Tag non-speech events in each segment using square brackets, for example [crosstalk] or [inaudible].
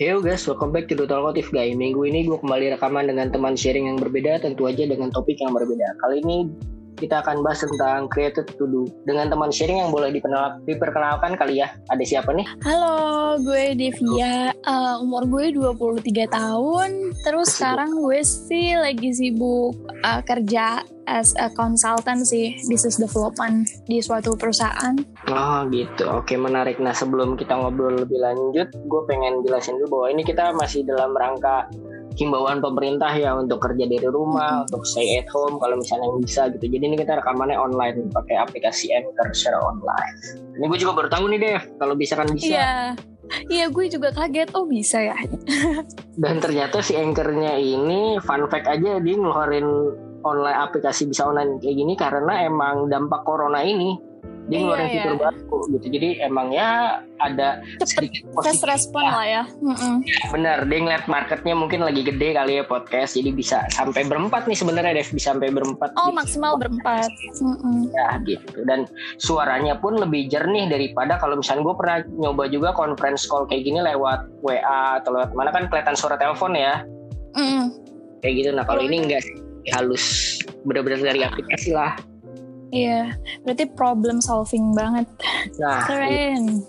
Hey guys, welcome back to The Talkative Guy. Minggu ini gue kembali rekaman dengan teman sharing yang berbeda, tentu aja dengan topik yang berbeda. Kali ini kita akan bahas tentang created to do dengan teman sharing yang boleh diperkenalkan kali ya. Ada siapa nih? Halo, gue Devia. Uh, umur gue 23 tahun. Terus sekarang gue sih lagi sibuk uh, kerja as a consultant sih business development di suatu perusahaan. Oh gitu, oke menarik. Nah sebelum kita ngobrol lebih lanjut, gue pengen jelasin dulu bahwa ini kita masih dalam rangka himbauan pemerintah ya untuk kerja dari rumah, hmm. untuk stay at home kalau misalnya yang bisa gitu. Jadi ini kita rekamannya online pakai aplikasi Anchor secara online. Ini gue juga baru tahu nih Dev, kalau bisa kan bisa. Iya. Iya gue juga kaget, oh bisa ya. [laughs] Dan ternyata si Anchornya ini fun fact aja dia ngeluarin online aplikasi bisa online kayak gini karena emang dampak corona ini dia iya, ngeluarin iya, fitur iya. baru gitu. Jadi emang ya ada sedikit fast respon lah ya. Mm bener dia ngeliat marketnya mungkin lagi gede kali ya podcast. Jadi bisa sampai berempat nih sebenarnya Dev. Bisa sampai berempat oh gitu. maksimal berempat. Mm ya gitu. Dan suaranya pun lebih jernih daripada kalau misalnya gue pernah nyoba juga conference call kayak gini lewat WA atau lewat mana kan kelihatan suara telepon ya. Mm kayak gitu. Nah kalau ini enggak halus. Benar-benar dari aplikasi lah iya berarti problem solving banget. Nah [laughs] keren.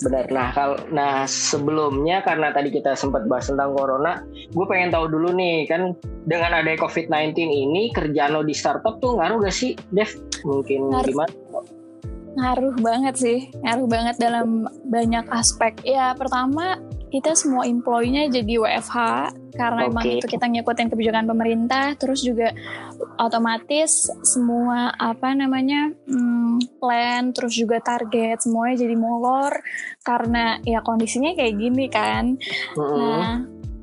Benar. Nah kalau nah sebelumnya karena tadi kita sempat bahas tentang corona gue pengen tahu dulu nih kan dengan ada covid-19 ini kerjaan lo di startup tuh ngaruh gak sih Dev? Mungkin ngaruh. gimana? Ngaruh banget sih ngaruh banget dalam banyak aspek. Ya pertama kita semua employee-nya jadi WFH karena okay. emang itu kita ngikutin kebijakan pemerintah terus juga otomatis semua apa namanya hmm, plan terus juga target semuanya jadi molor karena ya kondisinya kayak gini kan uh -uh. nah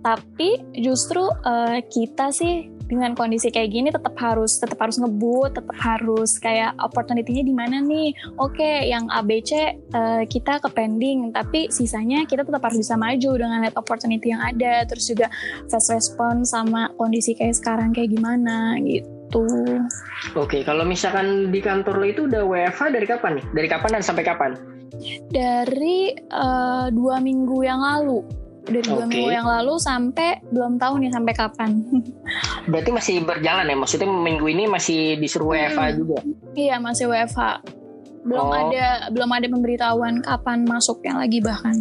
tapi justru uh, kita sih dengan kondisi kayak gini tetap harus tetap harus ngebut, tetap harus kayak opportunity-nya di mana nih? Oke, okay, yang ABC uh, eh, kita ke pending, tapi sisanya kita tetap harus bisa maju dengan lihat opportunity yang ada, terus juga fast response sama kondisi kayak sekarang kayak gimana gitu. Oke, kalau misalkan di kantor lo itu udah WFH dari kapan nih? Dari kapan dan sampai kapan? Dari uh, dua minggu yang lalu dari dua okay. minggu yang lalu sampai belum tahu nih sampai kapan. [laughs] Berarti masih berjalan ya? Maksudnya minggu ini masih disuruh hmm. WFH juga? Iya masih WFH. Belum oh. ada belum ada pemberitahuan kapan masuknya lagi bahkan.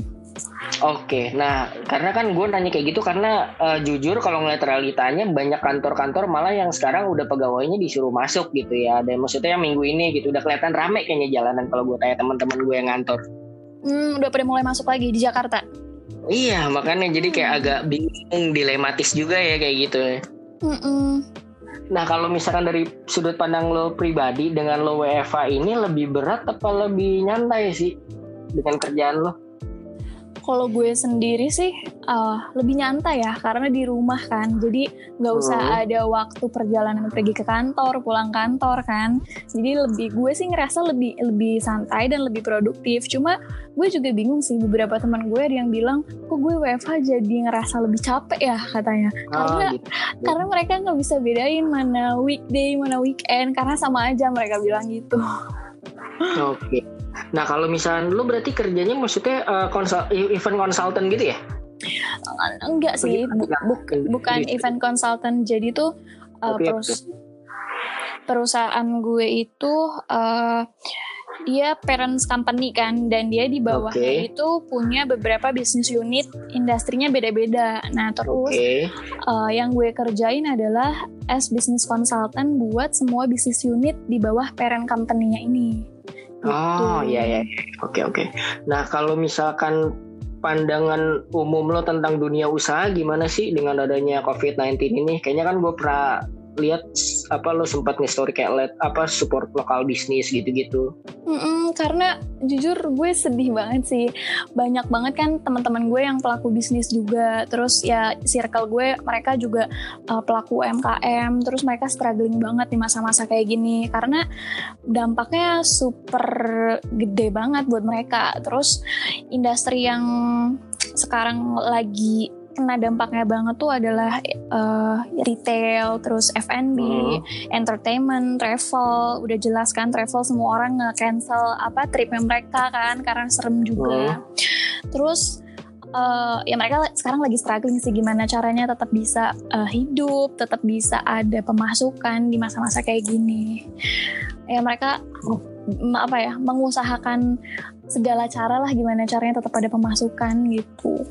Oke, nah karena kan gue nanya kayak gitu karena uh, jujur kalau ngeliat realitanya banyak kantor-kantor malah yang sekarang udah pegawainya disuruh masuk gitu ya. Dan maksudnya yang minggu ini gitu udah kelihatan rame kayaknya jalanan kalau gue tanya teman-teman gue yang ngantor. Hmm, udah pada mulai masuk lagi di Jakarta. Iya, makanya jadi kayak hmm. agak bingung, dilematis juga ya kayak gitu. Mm -mm. Nah, kalau misalkan dari sudut pandang lo pribadi dengan lo WFA ini lebih berat apa lebih nyantai sih dengan kerjaan lo? Kalau gue sendiri sih uh, lebih nyantai ya karena di rumah kan jadi nggak usah hmm. ada waktu perjalanan pergi ke kantor pulang kantor kan jadi lebih gue sih ngerasa lebih lebih santai dan lebih produktif cuma gue juga bingung sih beberapa teman gue ada yang bilang kok gue WFH jadi ngerasa lebih capek ya katanya oh, karena gitu. karena mereka nggak bisa bedain mana weekday mana weekend karena sama aja mereka bilang gitu oke okay. Nah kalau misalnya lu berarti kerjanya maksudnya uh, konsul, event consultant gitu ya? Enggak sih, bu, bu, bukan event consultant. Jadi tuh uh, perus perusahaan gue itu uh, dia parents company kan dan dia di bawahnya okay. itu punya beberapa bisnis unit industrinya beda-beda nah terus okay. uh, yang gue kerjain adalah as business consultant buat semua bisnis unit di bawah parent company-nya ini Oh iya iya. Oke oke. Nah kalau misalkan pandangan umum lo tentang dunia usaha gimana sih dengan adanya COVID-19 ini? Kayaknya kan gue pernah lihat apa lo sempat nge-story kayak let apa support lokal bisnis gitu-gitu. Mm-mm, karena jujur gue sedih banget sih. Banyak banget kan teman-teman gue yang pelaku bisnis juga. Terus ya circle gue mereka juga uh, pelaku UMKM. Terus mereka struggling banget di masa-masa kayak gini karena dampaknya super gede banget buat mereka. Terus industri yang sekarang lagi kena dampaknya banget tuh adalah uh, retail, terus F&B, hmm. entertainment, travel. Udah jelas kan travel semua orang nge-cancel apa tripnya mereka kan karena serem juga. Hmm. Terus uh, ya mereka sekarang lagi struggling sih gimana caranya tetap bisa uh, hidup, tetap bisa ada pemasukan di masa-masa kayak gini. Ya mereka apa ya mengusahakan segala cara lah gimana caranya tetap ada pemasukan gitu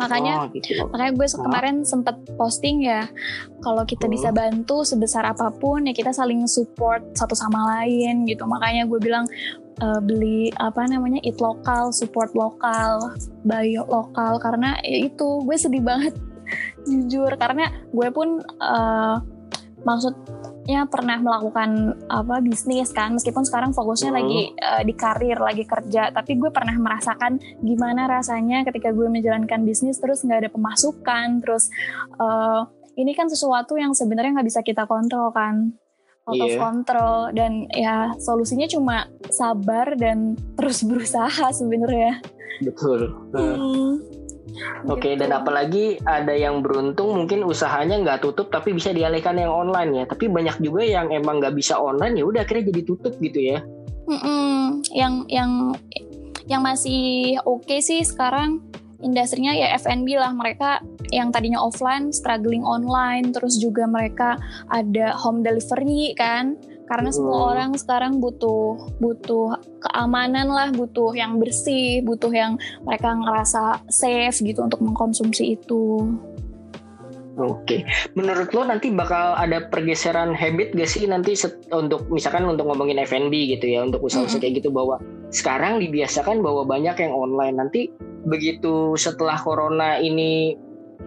makanya oh, gitu. makanya gue kemarin sempet posting ya kalau kita oh. bisa bantu sebesar apa pun ya kita saling support satu sama lain gitu makanya gue bilang uh, beli apa namanya eat lokal support lokal buy lokal karena ya itu gue sedih banget [laughs] jujur karena gue pun uh, maksud ya pernah melakukan apa bisnis kan meskipun sekarang fokusnya hmm. lagi uh, di karir lagi kerja tapi gue pernah merasakan gimana rasanya ketika gue menjalankan bisnis terus nggak ada pemasukan terus uh, ini kan sesuatu yang sebenarnya nggak bisa kita kontrol kan out yeah. of control dan ya solusinya cuma sabar dan terus [laughs] berusaha sebenarnya betul hmm. Oke, okay, gitu. dan apalagi ada yang beruntung mungkin usahanya nggak tutup tapi bisa dialihkan yang online ya. Tapi banyak juga yang emang nggak bisa online ya udah akhirnya jadi tutup gitu ya. Mm-mm. Yang yang yang masih oke okay sih sekarang industrinya ya F&B lah mereka yang tadinya offline struggling online terus juga mereka ada home delivery kan karena semua hmm. orang sekarang butuh butuh keamanan lah butuh yang bersih butuh yang mereka ngerasa safe gitu untuk mengkonsumsi itu Oke, menurut lo nanti bakal ada pergeseran habit gak sih nanti untuk misalkan untuk ngomongin F&B gitu ya untuk usaha-usaha mm -hmm. kayak gitu bahwa sekarang dibiasakan bahwa banyak yang online nanti begitu setelah corona ini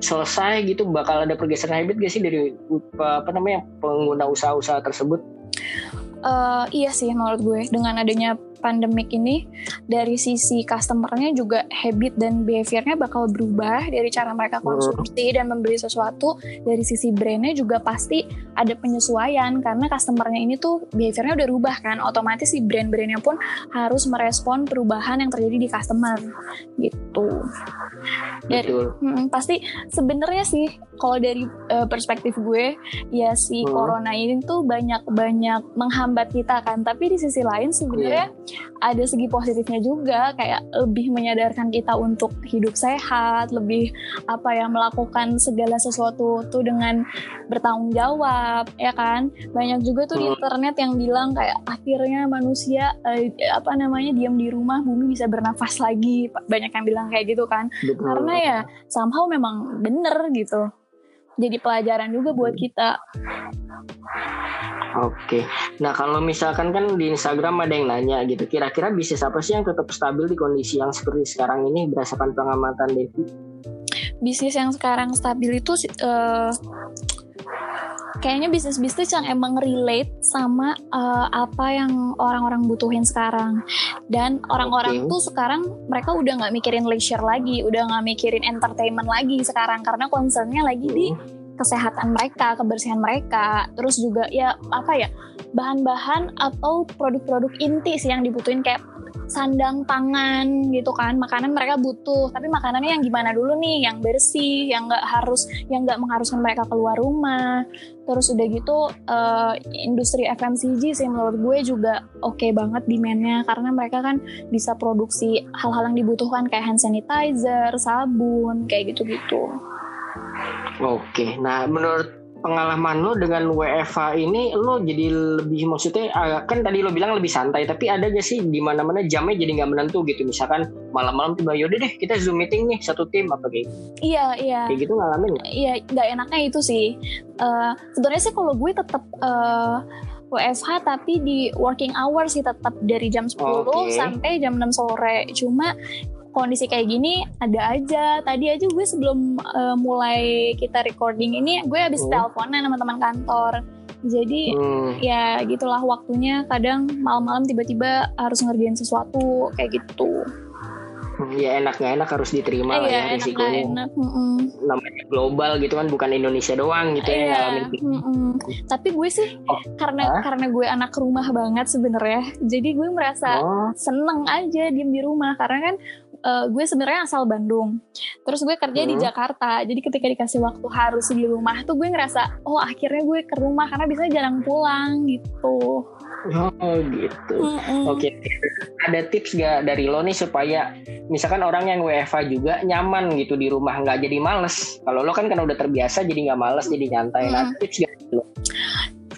selesai gitu bakal ada pergeseran habit gak sih dari apa namanya pengguna usaha-usaha tersebut? Uh, iya sih menurut gue dengan adanya pandemik ini dari sisi customernya juga habit dan behaviornya bakal berubah dari cara mereka konsumsi dan membeli sesuatu. Dari sisi brandnya juga pasti ada penyesuaian karena customernya ini tuh behaviornya udah rubah kan. Otomatis si brand-brandnya pun harus merespon perubahan yang terjadi di customer gitu. Dari hmm, pasti sebenarnya sih kalau dari uh, perspektif gue ya si hmm. corona ini tuh banyak banyak menghambat kita kan. Tapi di sisi lain sebenarnya yeah ada segi positifnya juga kayak lebih menyadarkan kita untuk hidup sehat, lebih apa ya melakukan segala sesuatu tuh dengan bertanggung jawab, ya kan? Banyak juga tuh di hmm. internet yang bilang kayak akhirnya manusia eh, apa namanya diam di rumah bumi bisa bernafas lagi. Banyak yang bilang kayak gitu kan. Betul. Karena ya somehow memang bener gitu. Jadi pelajaran juga buat kita. Oke, nah kalau misalkan kan di Instagram ada yang nanya gitu, kira-kira bisnis apa sih yang tetap stabil di kondisi yang seperti sekarang ini berdasarkan pengamatan Devi? Bisnis yang sekarang stabil itu uh, kayaknya bisnis-bisnis yang emang relate sama uh, apa yang orang-orang butuhin sekarang. Dan orang-orang okay. tuh sekarang mereka udah nggak mikirin leisure lagi udah nggak mikirin entertainment lagi sekarang. Karena concernnya lagi di kesehatan mereka, kebersihan mereka, terus juga ya apa ya bahan-bahan atau produk-produk inti sih yang dibutuhin kayak sandang pangan gitu kan. Makanan mereka butuh tapi makanannya yang gimana dulu nih? Yang bersih yang nggak harus yang nggak mengharuskan mereka keluar rumah. Terus udah gitu uh, industri FMCG sih menurut gue juga oke okay banget demandnya karena mereka kan bisa produksi hal-hal yang dibutuhkan kayak hand sanitizer sabun kayak gitu-gitu Oke, nah menurut pengalaman lo dengan WFH ini lo jadi lebih maksudnya ah, kan tadi lo bilang lebih santai tapi ada gak sih di mana mana jamnya jadi nggak menentu gitu misalkan malam-malam tiba yaudah deh kita zoom meeting nih satu tim apa kayak gitu. iya iya kayak gitu ngalamin gak? iya nggak enaknya itu sih uh, sebenarnya sih kalau gue tetap uh, eh, WFH tapi di working hours sih tetap dari jam 10 okay. sampai jam 6 sore cuma kondisi kayak gini ada aja. Tadi aja gue sebelum uh, mulai kita recording ini gue habis hmm. teleponan sama teman kantor. Jadi hmm. ya gitulah waktunya kadang malam-malam tiba-tiba harus ngerjain sesuatu kayak gitu. Hmm, ya enak nggak enak harus diterima eh, lah ya enak, risikonya. Enak. Mm Namanya global gitu kan bukan Indonesia doang gitu ya ngalamin. Mm -mm. Tapi gue sih oh. karena Hah? karena gue anak rumah banget sebenarnya. Jadi gue merasa oh. seneng aja diem di rumah karena kan uh, gue sebenarnya asal Bandung terus gue kerja hmm. di Jakarta jadi ketika dikasih waktu harus di rumah tuh gue ngerasa oh akhirnya gue ke rumah karena biasanya jarang pulang gitu Oh gitu. Mm-mm. Oke. Ada tips gak dari lo nih supaya misalkan orang yang WFA juga nyaman gitu di rumah nggak jadi males. Kalau lo kan kan udah terbiasa jadi nggak males jadi nyantai. Mm. Nah tips gak lo?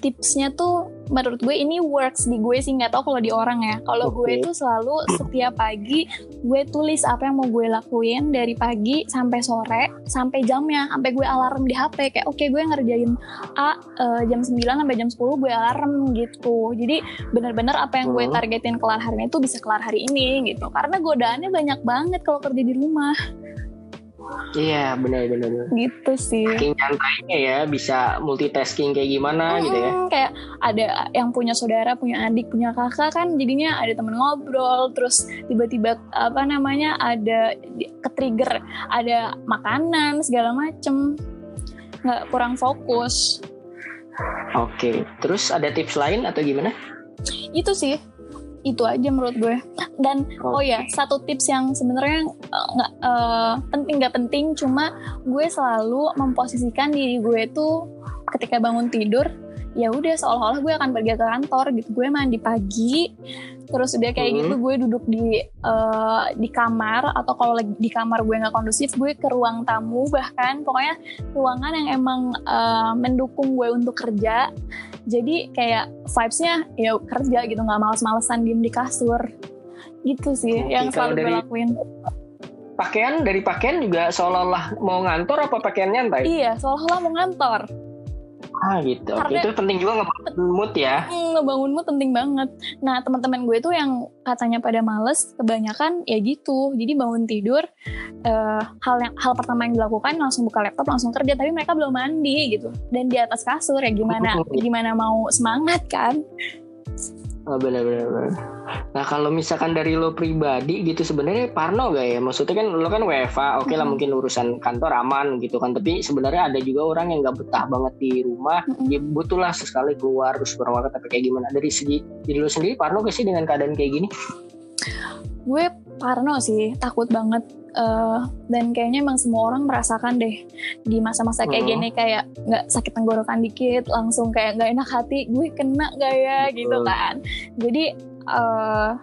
tipsnya tuh menurut gue ini works di gue sih nggak tau kalau di orang ya. Kalau okay. gue tuh selalu setiap pagi gue tulis apa yang mau gue lakuin dari pagi sampai sore sampai jamnya sampai gue alarm di HP kayak oke okay, gue ngerjain A uh, jam 9 sampai jam 10 gue alarm gitu. Jadi bener-bener apa yang gue hmm. targetin kelar hari ini tuh bisa kelar hari ini gitu. Karena godaannya banyak banget kalau kerja di rumah Iya benar-benar. Gitu sih. Saking nyantainya ya bisa multitasking kayak gimana hmm, gitu ya. Kayak ada yang punya saudara, punya adik, punya kakak kan jadinya ada temen ngobrol, terus tiba-tiba apa namanya ada ke trigger ada makanan segala macem, nggak kurang fokus. Oke, terus ada tips lain atau gimana? Itu sih itu aja menurut gue. Dan oh, oh ya satu tips yang sebenarnya eh, nggak uh, uh, penting nggak penting. Cuma gue selalu memposisikan diri gue tuh ketika bangun tidur ya udah seolah-olah gue akan pergi ke kantor gitu. Gue mandi pagi terus udah kayak hmm. gitu gue duduk di uh, di kamar atau kalau di kamar gue nggak kondusif gue ke ruang tamu bahkan. Pokoknya ruangan yang emang uh, mendukung gue untuk kerja jadi kayak vibesnya ya kerja gitu nggak males-malesan diem di kasur. Gitu sih Oke, yang selalu gue lakuin. Pakaian dari pakaian juga seolah-olah mau ngantor apa pakaian nyantai iya seolah-olah mau ngantor Ah gitu. Karena, itu penting juga ngebangun mood ya. Hmm, ngebangun mood penting banget. Nah teman-teman gue tuh yang katanya pada males, kebanyakan ya gitu. Jadi bangun tidur, uh, hal yang hal pertama yang dilakukan langsung buka laptop, langsung kerja. Tapi mereka belum mandi gitu. Dan di atas kasur ya gimana [laughs] gimana mau semangat kan? Oh, benar benar. Nah kalau misalkan dari lo pribadi gitu sebenarnya Parno gak ya? Maksudnya kan lo kan WFA, oke okay lah mungkin urusan kantor aman gitu kan. Tapi sebenarnya ada juga orang yang nggak betah banget di rumah. Dia butuh lah sesekali keluar ke supermarket tapi kayak gimana? Dari segi diri lo sendiri Parno gak sih dengan keadaan kayak gini? Gue Parno sih, takut banget uh, dan kayaknya emang semua orang merasakan deh di masa-masa kayak hmm. gini kayak nggak sakit tenggorokan dikit langsung kayak nggak enak hati gue kena gak ya? Gitu kan. Jadi uh,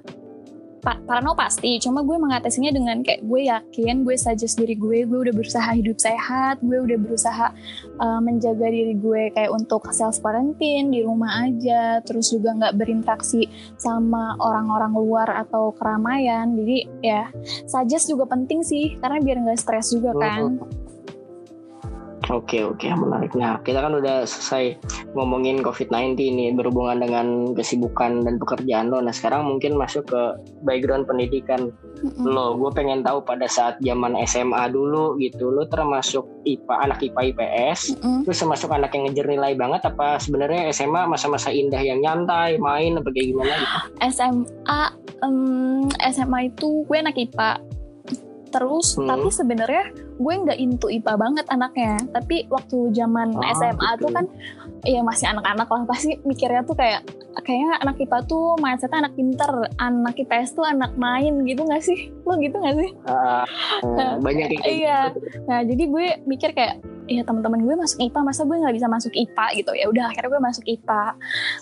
parano pasti cuma gue mengatasinya dengan kayak gue yakin gue suggest diri gue gue udah berusaha hidup sehat gue udah berusaha uh, menjaga diri gue kayak untuk self quarantine di rumah aja terus juga nggak berinteraksi sama orang-orang luar atau keramaian. Jadi ya suggest juga penting sih karena biar nggak stres juga kan Oke oke menarik. Nah kita kan udah selesai ngomongin COVID-19 ini berhubungan dengan kesibukan dan pekerjaan lo. Nah sekarang mungkin masuk ke background pendidikan mm-hmm. lo. Gue pengen tahu pada saat zaman SMA dulu gitu, lo termasuk IPA anak IPA IPS, mm-hmm. terus termasuk anak yang ngejar nilai banget apa sebenarnya SMA masa-masa indah yang nyantai, main apa kayak gimana gitu? SMA um, SMA itu gue anak IPA terus hmm. tapi sebenarnya gue nggak into IPA banget anaknya tapi waktu zaman oh, SMA gitu. tuh kan ya masih anak-anak lah pasti mikirnya tuh kayak kayaknya anak IPA tuh mindsetnya anak pinter anak IPS tuh anak main gitu gak sih lo gitu gak sih uh, banyak yang iya gitu. nah jadi gue mikir kayak ya teman-teman gue masuk IPA masa gue nggak bisa masuk IPA gitu? Ya udah akhirnya gue masuk IPA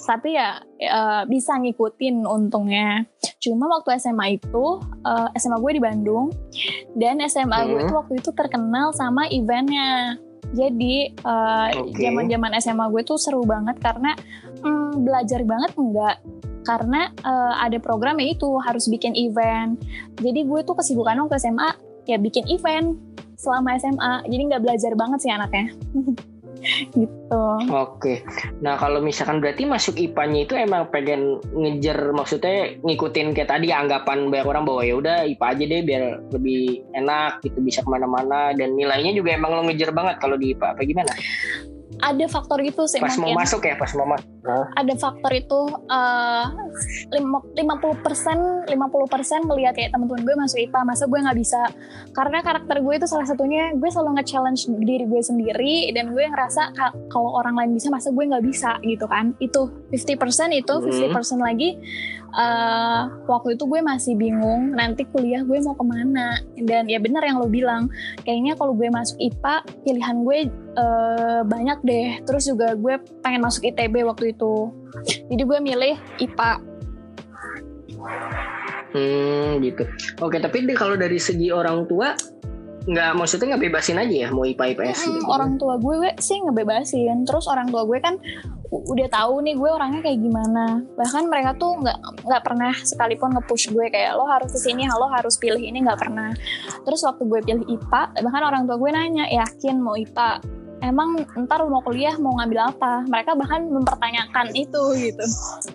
tapi ya, ya bisa ngikutin untungnya. Cuma waktu SMA itu uh, eh, SMA gue di Bandung. Dan SMA hmm. gue itu waktu itu terkenal sama eventnya. Jadi zaman uh, zaman okay. SMA gue tuh seru banget karena hmm, belajar banget enggak? Karena uh, ada program ya itu harus bikin event. Jadi gue tuh kesibukan waktu SMA ya bikin event selama SMA jadi nggak belajar banget sih anaknya [laughs] gitu. Oke. Nah kalau misalkan berarti masuk IPA-nya itu emang pengen ngejar maksudnya ngikutin kayak tadi anggapan banyak orang bahwa ya udah IPA aja deh biar lebih enak gitu bisa ke mana-mana dan nilainya juga emang lo ngejar banget kalau di IPA apa gimana? Ada faktor itu sih pas mungkin. mau masuk ya pas mau masuk ada faktor itu uh, lima puluh persen lima puluh persen melihat kayak temen-temen gue masuk IPA masa gue nggak bisa karena karakter gue itu salah satunya gue selalu nge-challenge diri gue sendiri dan gue ngerasa kalau orang lain bisa masa gue nggak bisa gitu kan itu 50% itu 50% hmm. lagi uh, waktu itu gue masih bingung nanti kuliah gue mau ke mana. Dan ya bener yang lo bilang kayaknya kalau gue masuk IPA pilihan gue uh, banyak deh. Terus juga gue pengen masuk ITB waktu itu. Jadi gue milih IPA hmm gitu. Oke tapi kalau dari segi orang tua nggak maksudnya nggak bebasin aja ya mau IPA IPS gitu. Hmm, orang tua gue sih ngebebasin. Terus orang tua gue kan udah tahu nih gue orangnya kayak gimana. Bahkan mereka tuh nggak nggak pernah sekalipun ngepush gue kayak lo harus ke sini, lo harus pilih ini nggak pernah. Terus waktu gue pilih IPA, bahkan orang tua gue nanya yakin mau IPA emang ntar mau kuliah mau ngambil apa? Mereka bahkan mempertanyakan itu gitu.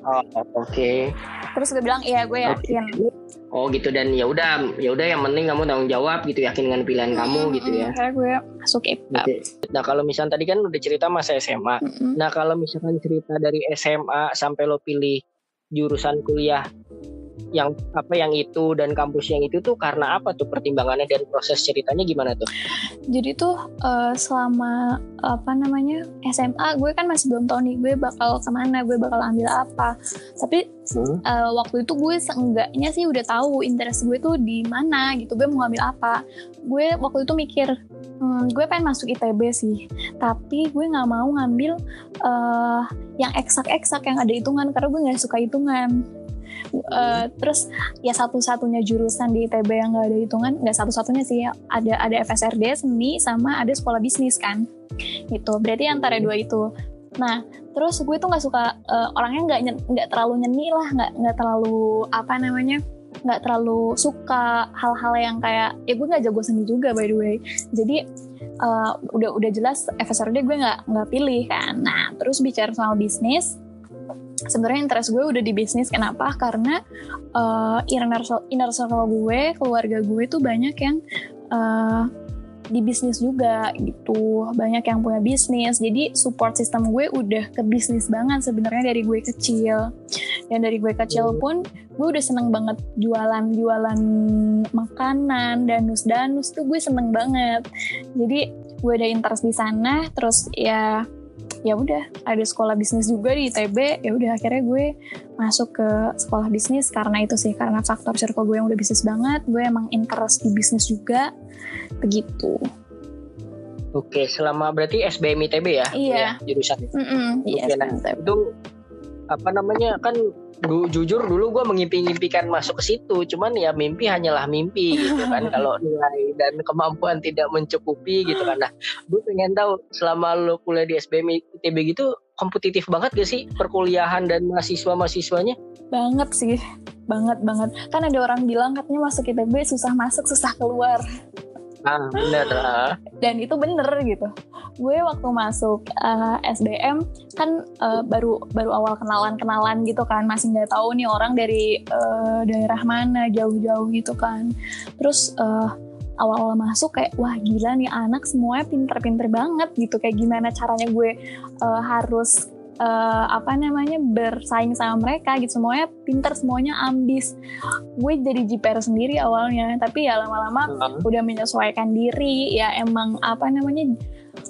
Oh, oke. Okay. terus gue bilang iya gue yakin. Oh gitu. Dan ya udah ya udah yang penting kamu tanggung jawab gitu yakin dengan pilihan hmm, kamu gitu ya. karena gue masuk IPA gitu. nah kalau misalnya tadi kan udah cerita masa SMA hmm. nah kalau misalkan cerita dari SMA sampai lo pilih jurusan kuliah yang apa yang itu dan kampus yang itu tuh karena apa tuh pertimbangannya dan proses ceritanya gimana tuh? Jadi tuh uh, selama apa namanya SMA gue kan masih belum tahu nih gue bakal ke mana, gue bakal ambil apa. Tapi hmm. uh, waktu itu gue seenggaknya sih udah tahu interest gue tuh di mana gitu, gue mau ngambil apa. Gue waktu itu mikir hmm, gue pengen masuk ITB sih, tapi gue nggak mau ngambil uh, yang eksak-eksak yang ada hitungan karena gue nggak suka hitungan uh, terus ya satu-satunya jurusan di ITB yang nggak ada hitungan nggak satu-satunya sih ada ada FSRD seni sama ada sekolah bisnis kan. Gitu berarti antara dua itu. Nah terus gue tuh nggak suka uh, orangnya nggak nggak terlalu nyeni lah nggak nggak terlalu apa namanya nggak terlalu suka hal-hal yang kayak ya gue nggak jago seni juga by the way. Jadi uh, udah udah jelas FSRD gue nggak nggak pilih kan. Nah terus bicara soal bisnis sebenarnya interest gue udah di bisnis. Kenapa? Karena uh, inner inner circle gue keluarga gue tuh banyak yang uh, di bisnis juga gitu. Banyak yang punya bisnis. Jadi support system gue udah ke bisnis banget sebenarnya dari gue kecil. Dan dari gue kecil pun gue udah seneng banget jualan jualan makanan danus danus tuh gue seneng banget. Jadi gue ada interest di sana. Terus ya ya udah ada sekolah bisnis juga di ITB ya udah akhirnya gue masuk ke sekolah bisnis karena itu sih karena faktor circle gue yang udah bisnis banget gue emang interest di bisnis juga begitu Oke, selama berarti SBM ITB ya? Iya. Ya, jurusan. Mm -mm, iya, Oke, nah, itu apa namanya kan du, jujur dulu gue mengimpi-impikan masuk ke situ cuman ya mimpi hanyalah mimpi gitu kan. [laughs] Kalau nilai dan kemampuan tidak mencukupi gitu kan. Nah gue pengen tahu selama lo kuliah di SBM ITB gitu kompetitif banget gak sih perkuliahan dan mahasiswa mahasiswanya banget sih. Banget banget. Kan ada orang bilang katanya masuk ITB susah masuk susah keluar ah bener ah. dan itu bener gitu. Gue waktu masuk uh, eh, SBM kan uh, baru baru awal kenalan kenalan gitu kan. Masih nggak tahu nih orang dari uh, daerah mana jauh-jauh gitu kan. Terus uh, awal-awal masuk kayak wah gila nih anak semuanya pinter-pinter banget gitu. Kayak gimana caranya gue uh, harus uh, apa namanya bersaing sama mereka gitu semuanya pinter semuanya ambis gue jadi jiper sendiri awalnya tapi ya lama-lama uh. udah menyesuaikan diri ya emang apa namanya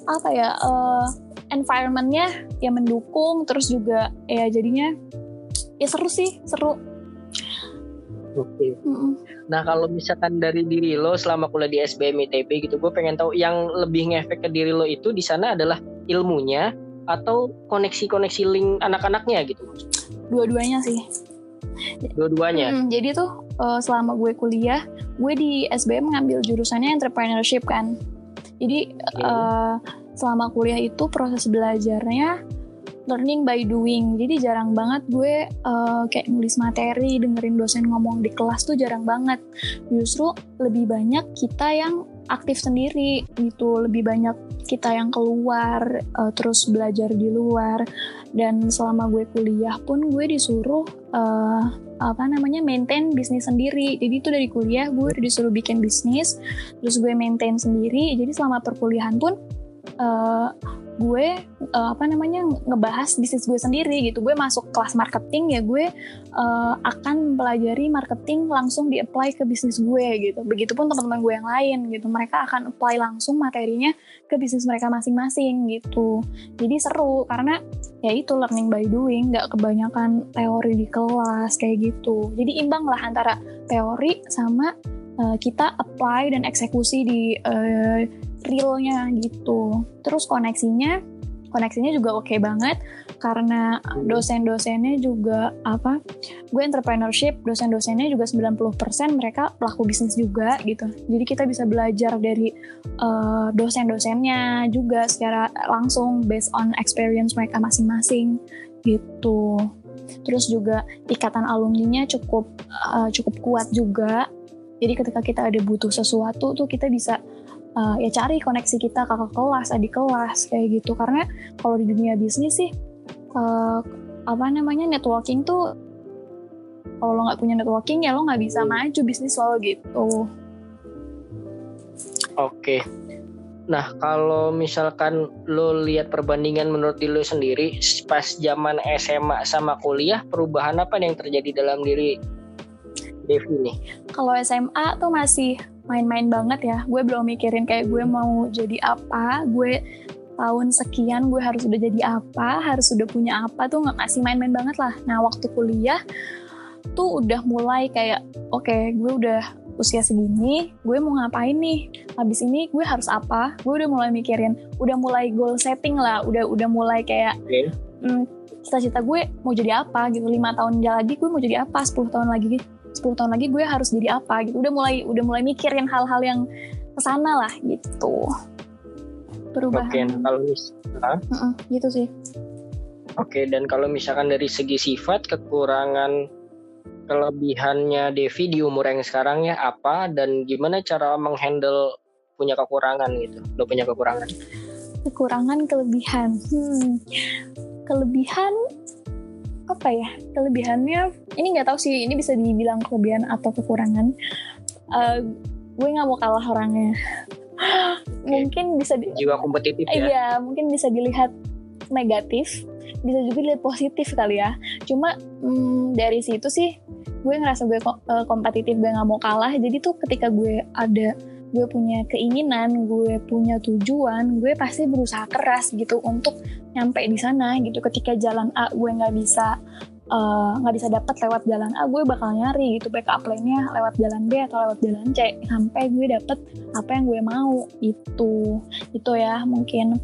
apa ya uh, environmentnya ya mendukung terus juga ya jadinya ya seru sih seru Oke. Mm -mm. Nah kalau misalkan dari diri lo selama kuliah di SBM ITB gitu, gue pengen tahu yang lebih ngefek ke diri lo itu di sana adalah ilmunya atau koneksi-koneksi link anak-anaknya gitu? Dua-duanya sih. Dua-duanya. Hmm, jadi tuh uh, selama gue kuliah, gue di SBM ngambil jurusannya entrepreneurship kan. Jadi okay. uh, selama kuliah itu proses belajarnya learning by doing. Jadi jarang banget gue uh, kayak nulis materi, dengerin dosen ngomong di kelas tuh jarang banget. Justru lebih banyak kita yang aktif sendiri gitu, lebih banyak kita yang keluar uh, terus belajar di luar. Dan selama gue kuliah pun gue disuruh uh, apa namanya maintain bisnis sendiri. Jadi itu dari kuliah gue disuruh bikin bisnis terus gue maintain sendiri. Jadi selama perkuliahan pun uh, gue uh, apa namanya ngebahas bisnis gue sendiri gitu. Gue masuk kelas marketing ya gue uh, akan mempelajari marketing langsung di apply ke bisnis gue gitu. Begitupun teman-teman gue yang lain gitu. Mereka akan apply langsung materinya ke bisnis mereka masing-masing gitu. Jadi seru karena ya itu learning by doing. Nggak kebanyakan teori di kelas kayak gitu. Jadi imbang lah antara teori sama uh, kita apply dan eksekusi di uh, realnya gitu. Terus koneksinya koneksinya juga oke okay banget karena dosen-dosennya juga apa gue entrepreneurship dosen-dosennya juga 90% mereka pelaku bisnis juga gitu. Jadi kita bisa belajar dari uh, dosen-dosennya juga secara langsung based on experience mereka masing-masing gitu. Terus juga ikatan alumninya cukup uh, cukup kuat juga. Jadi ketika kita ada butuh sesuatu tuh kita bisa uh, ya cari koneksi kita kakak kelas, adik kelas kayak gitu. Karena kalau di dunia bisnis sih uh, apa namanya networking tuh kalau lo nggak punya networking ya lo nggak bisa maju bisnis lo gitu. Oke. Nah, kalau misalkan lo lihat perbandingan menurut diri lo sendiri pas zaman SMA sama kuliah, perubahan apa yang terjadi dalam diri Devi nih? Kalau SMA tuh masih main-main banget ya. Gue belum mikirin kayak gue mau jadi apa, gue tahun sekian gue harus udah jadi apa, harus udah punya apa tuh nggak masih main-main banget lah. Nah waktu kuliah tuh udah mulai kayak oke okay, gue udah usia segini, gue mau ngapain nih? Habis ini gue harus apa? Gue udah mulai mikirin, udah mulai goal setting lah, udah udah mulai kayak okay. hmm, cita-cita gue mau jadi apa gitu. Lima tahun lagi gue mau jadi apa? 10 tahun lagi 10 tahun lagi gue harus jadi apa gitu. Udah mulai udah mulai mikirin hal-hal yang ke sana lah gitu. Perubahan. Oke, nah kalau misalkan uh -uh, gitu sih. Oke dan kalau misalkan dari segi sifat kekurangan kelebihannya Devi di umur yang sekarang ya apa? Dan gimana cara menghandle punya kekurangan gitu? Lo punya kekurangan? Kekurangan kelebihan. Hmm. kelebihan apa ya kelebihannya ini nggak tahu sih ini bisa dibilang kelebihan atau kekurangan. Uh, gue nggak mau kalah orangnya. [gasps] Mungkin bisa di, jiwa kompetitif ya? Iya mungkin bisa dilihat negatif bisa juga dilihat positif kali ya. Cuma hmm, dari situ sih gue ngerasa gue uh, kompetitif gue nggak mau kalah. Jadi tuh ketika gue ada gue punya keinginan, gue punya tujuan, gue pasti berusaha keras gitu untuk nyampe di sana gitu. Ketika jalan A gue nggak bisa eh, nggak uh, bisa dapat lewat jalan A, gue bakal nyari gitu backup plan-nya lewat jalan B atau lewat jalan C sampai gue dapet apa yang gue mau itu itu ya mungkin.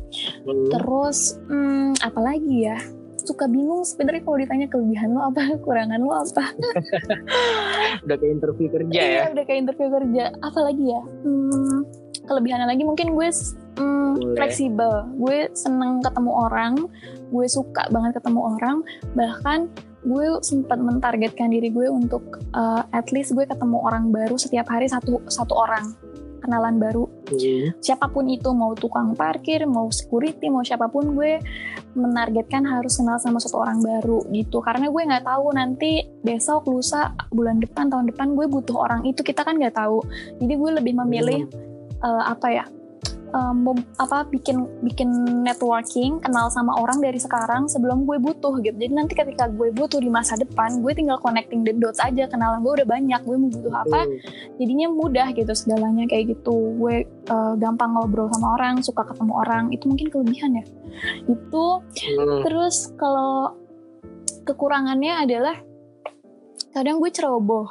Hmm. Terus hmm, apalagi ya? Suka bingung sebenarnya kalau ditanya kelebihan lo apa [laughs] kekurangan lo apa. [laughs] Udah kayak interview kerja iya, ya? udah kayak interview kerja. Apa lagi ya? Hmm, kelebihannya lagi mungkin gue hmm, fleksibel. Gue seneng ketemu orang gue suka banget ketemu orang. Bahkan gue sempat mentargetkan diri gue untuk uh, at least gue ketemu orang baru setiap hari satu satu orang kenalan baru hmm. siapa pun itu mau tukang parkir mau security mau siapa pun gue menargetkan harus kenal sama satu orang baru gitu karena gue nggak tahu nanti besok lusa bulan depan tahun depan gue butuh orang itu kita kan nggak tahu jadi gue lebih memilih hmm. uh, apa ya um, apa bikin bikin networking kenal sama orang dari sekarang sebelum gue butuh gitu. Jadi nanti ketika gue butuh di masa depan gue tinggal connecting the dots aja. Kenalan gue udah banyak gue mau butuh apa jadinya mudah gitu segalanya kayak gitu. Gue uh, gampang ngobrol sama orang suka ketemu orang. Itu mungkin kelebihan ya. Itu hmm. terus kalau kekurangannya adalah kadang gue ceroboh.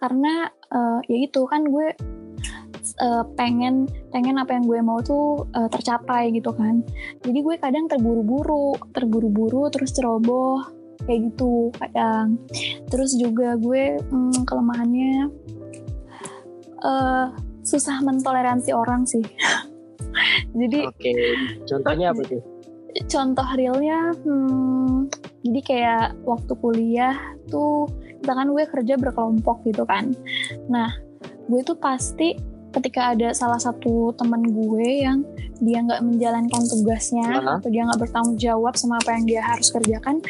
Karena uh, ya itu kan gue uh, pengen pengen apa yang gue mau tuh uh, tercapai gitu kan. Jadi gue kadang terburu-buru terburu-buru terus ceroboh kayak gitu kadang. Terus juga gue hmm, kelemahannya uh, susah mentoleransi orang sih. [laughs] Jadi oke okay. contohnya apa tuh? contoh realnya hmm, jadi kayak waktu kuliah tuh misalkan gue kerja berkelompok gitu kan. Nah gue tuh pasti ketika ada salah satu teman gue yang dia nggak menjalankan tugasnya uh-huh. atau dia nggak bertanggung jawab sama apa yang dia harus kerjakan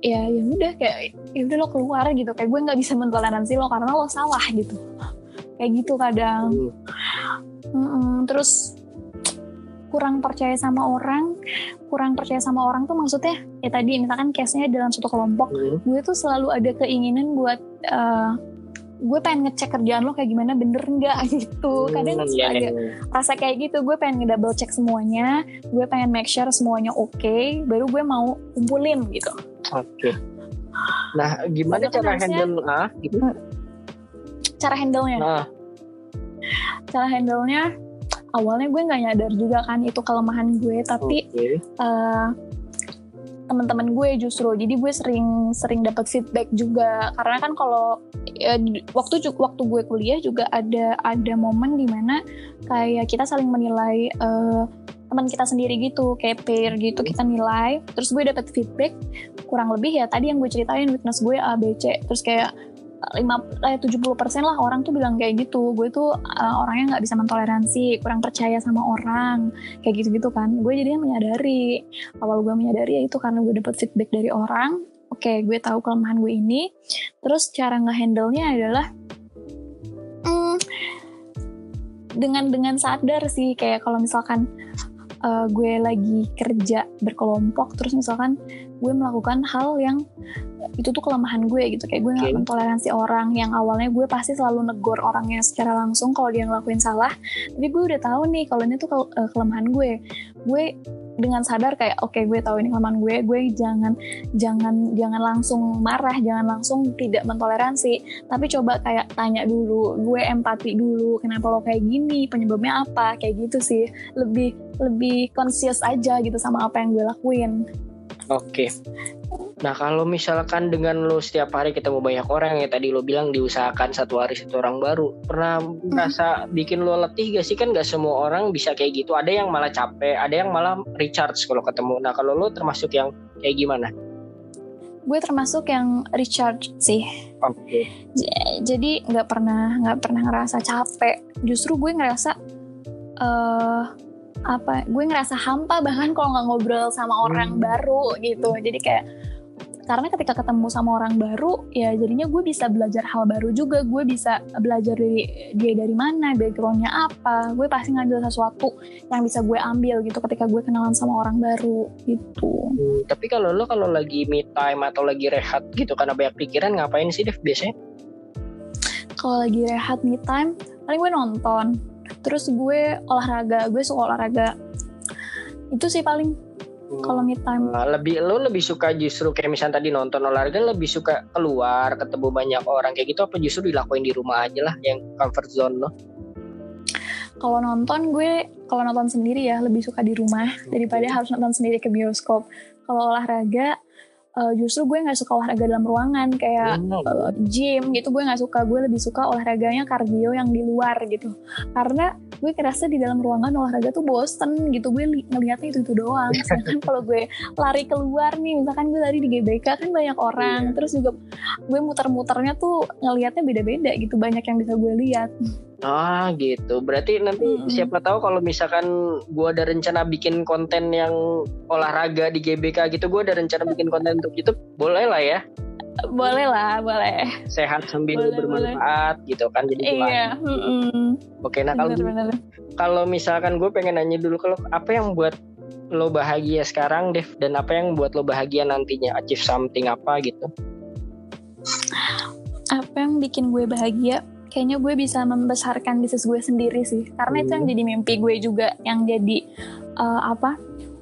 ya ya udah kayak ya udah lo keluar gitu kayak gue nggak bisa mentoleransi lo karena lo salah gitu kayak gitu kadang hmm. Mm-mm, terus kurang percaya sama orang kurang percaya sama orang tuh maksudnya ya tadi misalkan case-nya dalam satu kelompok hmm. gue tuh selalu ada keinginan buat uh, gue pengen ngecek kerjaan lo kayak gimana bener nggak [laughs] gitu kadang hmm, iya, iya. rasa kayak gitu gue pengen ngedouble cek semuanya gue pengen make sure semuanya oke okay, baru gue mau kumpulin gitu oke okay. nah gimana Padahal cara handle ah gitu hmm. cara handle nya nah. cara handle nya awalnya gue nggak nyadar juga kan itu kelemahan gue tapi okay. uh, eh, teman-teman gue justru. Jadi gue sering sering dapat feedback juga. Karena kan kalau ya, waktu waktu gue kuliah juga ada ada momen di mana kayak kita saling menilai uh, teman kita sendiri gitu kayak peer gitu kita nilai. Terus gue dapat feedback kurang lebih ya tadi yang gue ceritain witness gue A B C. Terus kayak lima eh, tujuh puluh persen lah orang tuh bilang kayak gitu. Gue tuh uh, orangnya nggak bisa mentoleransi kurang percaya sama orang kayak gitu gitu kan. Gue jadinya menyadari awal gue menyadari ya itu karena gue dapet feedback dari orang. Oke okay, gue tahu kelemahan gue ini. Terus cara ngehandle nya adalah hmm, dengan dengan sadar sih. Kayak kalau misalkan uh, gue lagi kerja berkelompok terus misalkan gue melakukan hal yang itu tuh kelemahan gue gitu. Kayak gue nggak okay. mentoleransi orang yang awalnya gue pasti selalu negor orangnya secara langsung kalau dia ngelakuin salah. Tapi gue udah tahu nih kalau ini tuh ke uh, kelemahan gue. Gue dengan sadar kayak oke okay, gue tahu ini kelemahan gue gue jangan jangan jangan langsung marah jangan langsung tidak mentoleransi. Tapi coba kayak tanya dulu gue empati dulu kenapa lo kayak gini penyebabnya apa kayak gitu sih. Lebih lebih conscious aja gitu sama apa yang gue lakuin. Oke. Nah kalau misalkan dengan lo setiap hari ketemu banyak orang ya tadi lo bilang diusahakan satu hari satu orang baru, pernah hmm. merasa bikin lo letih gak sih kan gak semua orang bisa kayak gitu. Ada yang malah capek, ada yang malah recharge kalau ketemu. Nah kalau lo termasuk yang kayak gimana? Gue termasuk yang recharge sih. Oke. Okay. Jadi nggak pernah nggak pernah ngerasa capek. Justru gue ngerasa uh, apa gue ngerasa hampa bahkan kalau nggak ngobrol sama orang hmm. baru gitu. Jadi kayak karena ketika ketemu sama orang baru ya jadinya gue bisa belajar hal baru juga. Gue bisa belajar dari dia dari mana backgroundnya apa. Gue pasti ngambil sesuatu yang bisa gue ambil gitu ketika gue kenalan sama orang baru gitu. Hmm, tapi kalau lo kalau lagi me time atau lagi rehat gitu karena banyak pikiran ngapain sih Dev biasanya? Kalau lagi rehat me time paling gue nonton terus gue olahraga gue suka olahraga. Itu sih paling hmm. kalau me time. Nah, lebih lo lebih suka justru kayak misalnya tadi nonton olahraga lebih suka keluar ketemu banyak orang kayak gitu apa justru dilakuin di rumah aja lah yang comfort zone lo kalau nonton gue kalau nonton sendiri ya lebih suka di rumah daripada harus nonton sendiri ke bioskop. Kalau olahraga uh, justru gue nggak suka olahraga dalam ruangan kayak uh, gym gitu gue nggak suka. Gue lebih suka olahraganya kardio yang di luar gitu. Karena gue kerasa di dalam ruangan olahraga tuh bosen gitu. Gue ngelihatnya itu itu doang. [laughs] Sedangkan kalau gue lari keluar nih misalkan gue lari di GBK kan banyak orang. Yeah. terus juga gue muter-muternya tuh ngelihatnya beda-beda gitu. Banyak yang bisa gue lihat Ah gitu. Berarti nanti hmm. siapa tahu kalau misalkan gue ada rencana bikin konten yang olahraga di GBK gitu, gue ada rencana bikin konten untuk YouTube, boleh lah ya? Boleh lah, boleh. Sehat sambil boleh, bermanfaat boleh. gitu kan jadi Iya. Mm Oke, nah kalau kalau misalkan gue pengen nanya dulu kalau apa yang buat lo bahagia sekarang, Dev, dan apa yang buat lo bahagia nantinya, achieve something apa gitu? Apa yang bikin gue bahagia? Kayaknya gue bisa membesarkan bisnis gue sendiri sih karena hmm. itu yang hmm. jadi mimpi gue juga yang jadi uh, apa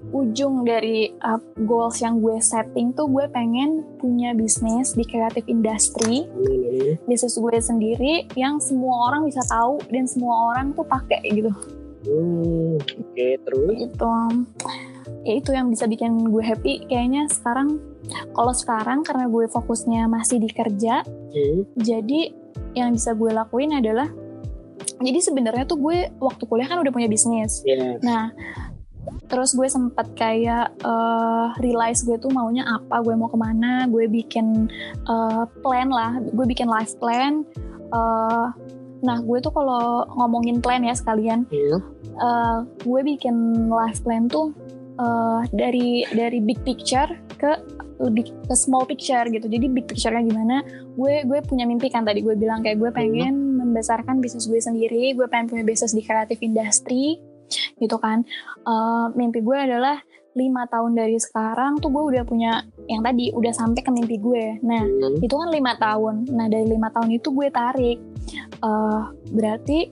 ujung dari uh, goals yang gue setting tuh gue pengen punya bisnis di kreatif industry hmm. bisnis gue sendiri yang semua orang bisa tahu dan semua orang tuh pakai gitu hmm, oke okay, terus itu ya itu yang bisa bikin gue happy kayaknya sekarang kalau sekarang karena gue fokusnya masih di kerja hmm. jadi yang bisa gue lakuin adalah jadi sebenarnya tuh gue waktu kuliah kan udah punya bisnis. Yeah. Nah, terus gue sempat kayak uh, realize gue tuh maunya apa, gue mau ke mana, gue bikin uh, plan lah, gue bikin life plan. Uh, nah, gue tuh kalau ngomongin plan ya sekalian, yeah. Iya. uh, gue bikin life plan tuh uh, dari dari big picture ke lebih ke small picture gitu. Jadi big picture-nya gimana? Gue gue punya mimpi kan tadi. Gue bilang kayak gue pengen membesarkan bisnis gue sendiri. Gue pengen punya bisnis di kreatif industri gitu kan. Uh, mimpi gue adalah lima tahun dari sekarang tuh gue udah punya yang tadi udah sampai ke mimpi gue. Nah hmm. itu kan lima tahun. Nah dari lima tahun itu gue tarik. Uh, berarti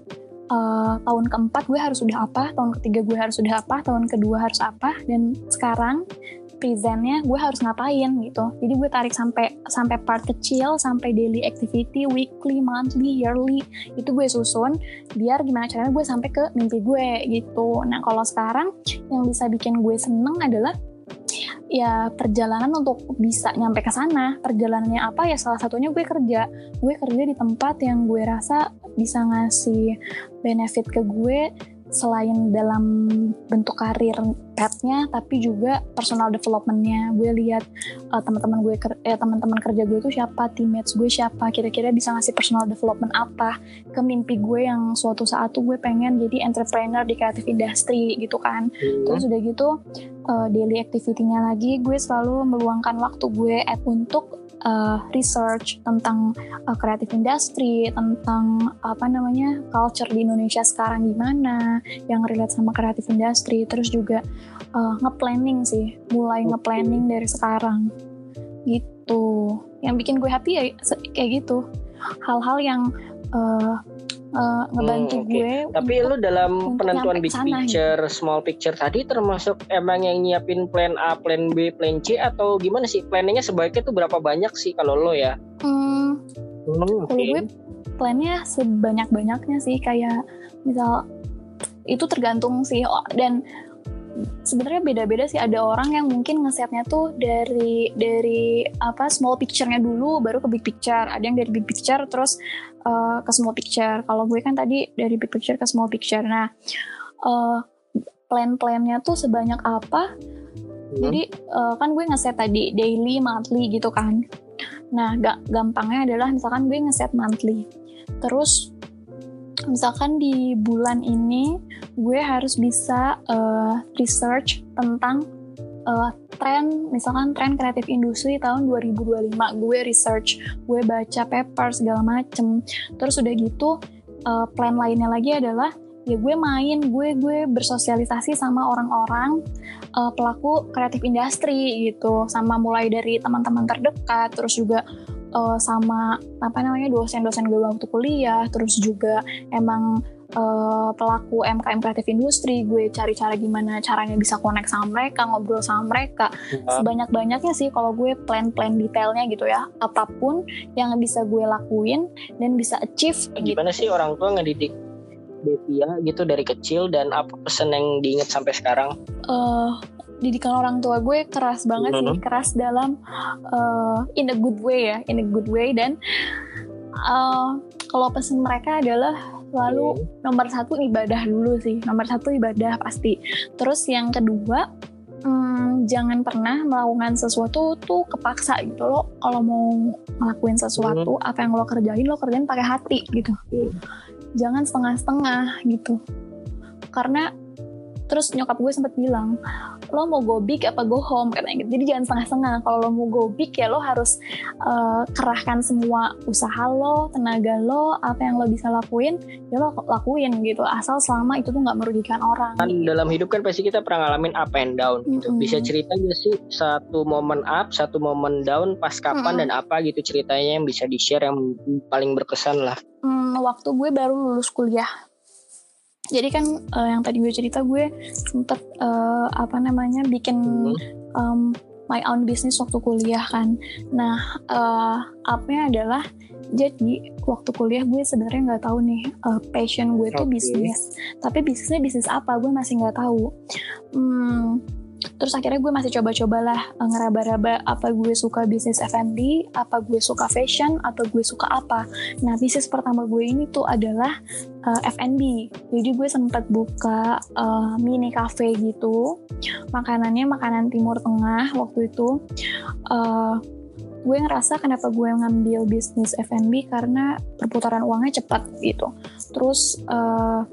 uh, tahun keempat gue harus sudah apa tahun ketiga gue harus sudah apa tahun kedua harus apa dan sekarang presentnya gue harus ngapain gitu. Jadi gue tarik sampai sampai part kecil sampai daily activity weekly monthly yearly itu gue susun biar gimana caranya gue sampai ke mimpi gue gitu. Nah kalau sekarang yang bisa bikin gue seneng adalah ya perjalanan untuk bisa nyampe ke sana. Perjalanannya apa? Ya salah satunya gue kerja. Gue kerja di tempat yang gue rasa bisa ngasih benefit ke gue selain dalam bentuk karir petnya tapi juga personal developmentnya gue lihat uh, teman-teman gue eh, teman-teman kerja gue itu siapa teammates gue siapa kira-kira bisa ngasih personal development apa ke mimpi gue yang suatu saat tuh gue pengen jadi entrepreneur di creative industry gitu kan hmm. terus udah gitu uh, daily activity-nya lagi gue selalu meluangkan waktu gue untuk uh, research tentang uh, creative industry, tentang apa namanya culture di Indonesia sekarang gimana, yang relate sama creative industry, terus juga uh, nge-planning sih, mulai nge-planning dari sekarang, gitu. Yang bikin gue happy ya kayak gitu, hal-hal yang uh, uh, ngebantu hmm, okay. gue. Tapi lu dalam penentuan big sana, picture, gitu. small picture tadi termasuk emang yang nyiapin plan A, plan B, plan C atau gimana sih? Planningnya sebaiknya tuh berapa banyak sih kalau lo ya? Hmm, hmm kalau gue plannya sebanyak-banyaknya sih kayak misal itu tergantung sih oh, dan sebenarnya beda-beda sih. Ada orang yang mungkin ngesetnya tuh dari dari apa small picture-nya dulu baru ke big picture. Ada yang dari big picture terus uh, ke small picture. Kalau gue kan tadi dari big picture ke small picture. Nah uh, plan-plannya tuh sebanyak apa? Hmm. jadi uh, kan gue ngeset tadi daily monthly gitu kan. Nah gak gampangnya adalah misalkan gue ngeset monthly. Terus misalkan di bulan ini gue harus bisa uh, research tentang uh, tren misalkan tren kreatif industri tahun 2025 gue research gue baca paper segala macem. Terus udah gitu uh, plan lainnya lagi adalah ya gue main gue gue bersosialisasi sama orang-orang uh, pelaku kreatif industri gitu. Sama mulai dari teman-teman terdekat terus juga uh, sama apa namanya dosen-dosen gue waktu kuliah terus juga emang uh, pelaku MKM kreatif industri gue cari cara gimana caranya bisa connect sama mereka ngobrol sama mereka ya. sebanyak banyaknya sih kalau gue plan-plan detailnya gitu ya apa pun yang bisa gue lakuin dan bisa achieve gimana gitu. sih orang tua ngedidik Devia gitu dari kecil dan apa pesan yang diingat sampai sekarang? Uh, didikan orang tua gue keras banget mm -hmm. sih keras dalam uh, in a good way ya in a good way dan uh, kalau pesan mereka adalah lalu mm. nomor satu ibadah dulu sih nomor satu ibadah pasti terus yang kedua hmm, jangan pernah melakukan sesuatu tuh kepaksa gitu lo kalau mau ngelakuin sesuatu mm. apa yang lo kerjain lo kerjain pakai hati gitu mm. jangan setengah-setengah gitu karena terus nyokap gue sempat bilang lo mau go big apa go home? Katanya gitu. Jadi jangan setengah-setengah. Kalau lo mau go big ya lo harus uh, kerahkan semua usaha lo tenaga lo apa yang lo bisa lakuin ya lo lakuin gitu. Asal selama itu tuh nggak merugikan orang kan dalam hidup kan pasti kita pernah ngalamin up and down gitu. Mm -hmm. bisa cerita gak sih satu momen up satu momen down pas kapan mm -hmm. dan apa gitu ceritanya yang bisa di share yang paling berkesan lah? Hmm, waktu gue baru lulus kuliah jadi kan uh, yang tadi gue cerita gue sempet uh, apa namanya bikin um, my own business waktu kuliah kan. Nah uh, upnya adalah jadi waktu kuliah gue sebenarnya nggak tahu nih uh, passion gue tuh okay. bisnis. Tapi bisnisnya bisnis apa gue masih nggak tahu. Hmm, terus akhirnya gue masih coba-cobalah uh, ngeraba-raba apa gue suka bisnis F&B, apa gue suka fashion, atau gue suka apa. Nah bisnis pertama gue ini tuh adalah uh, F&B. Jadi gue sempat buka uh, mini cafe gitu. Makanannya makanan Timur Tengah waktu itu. Uh, gue ngerasa kenapa gue ngambil bisnis F&B karena perputaran uangnya cepat gitu. Terus uh,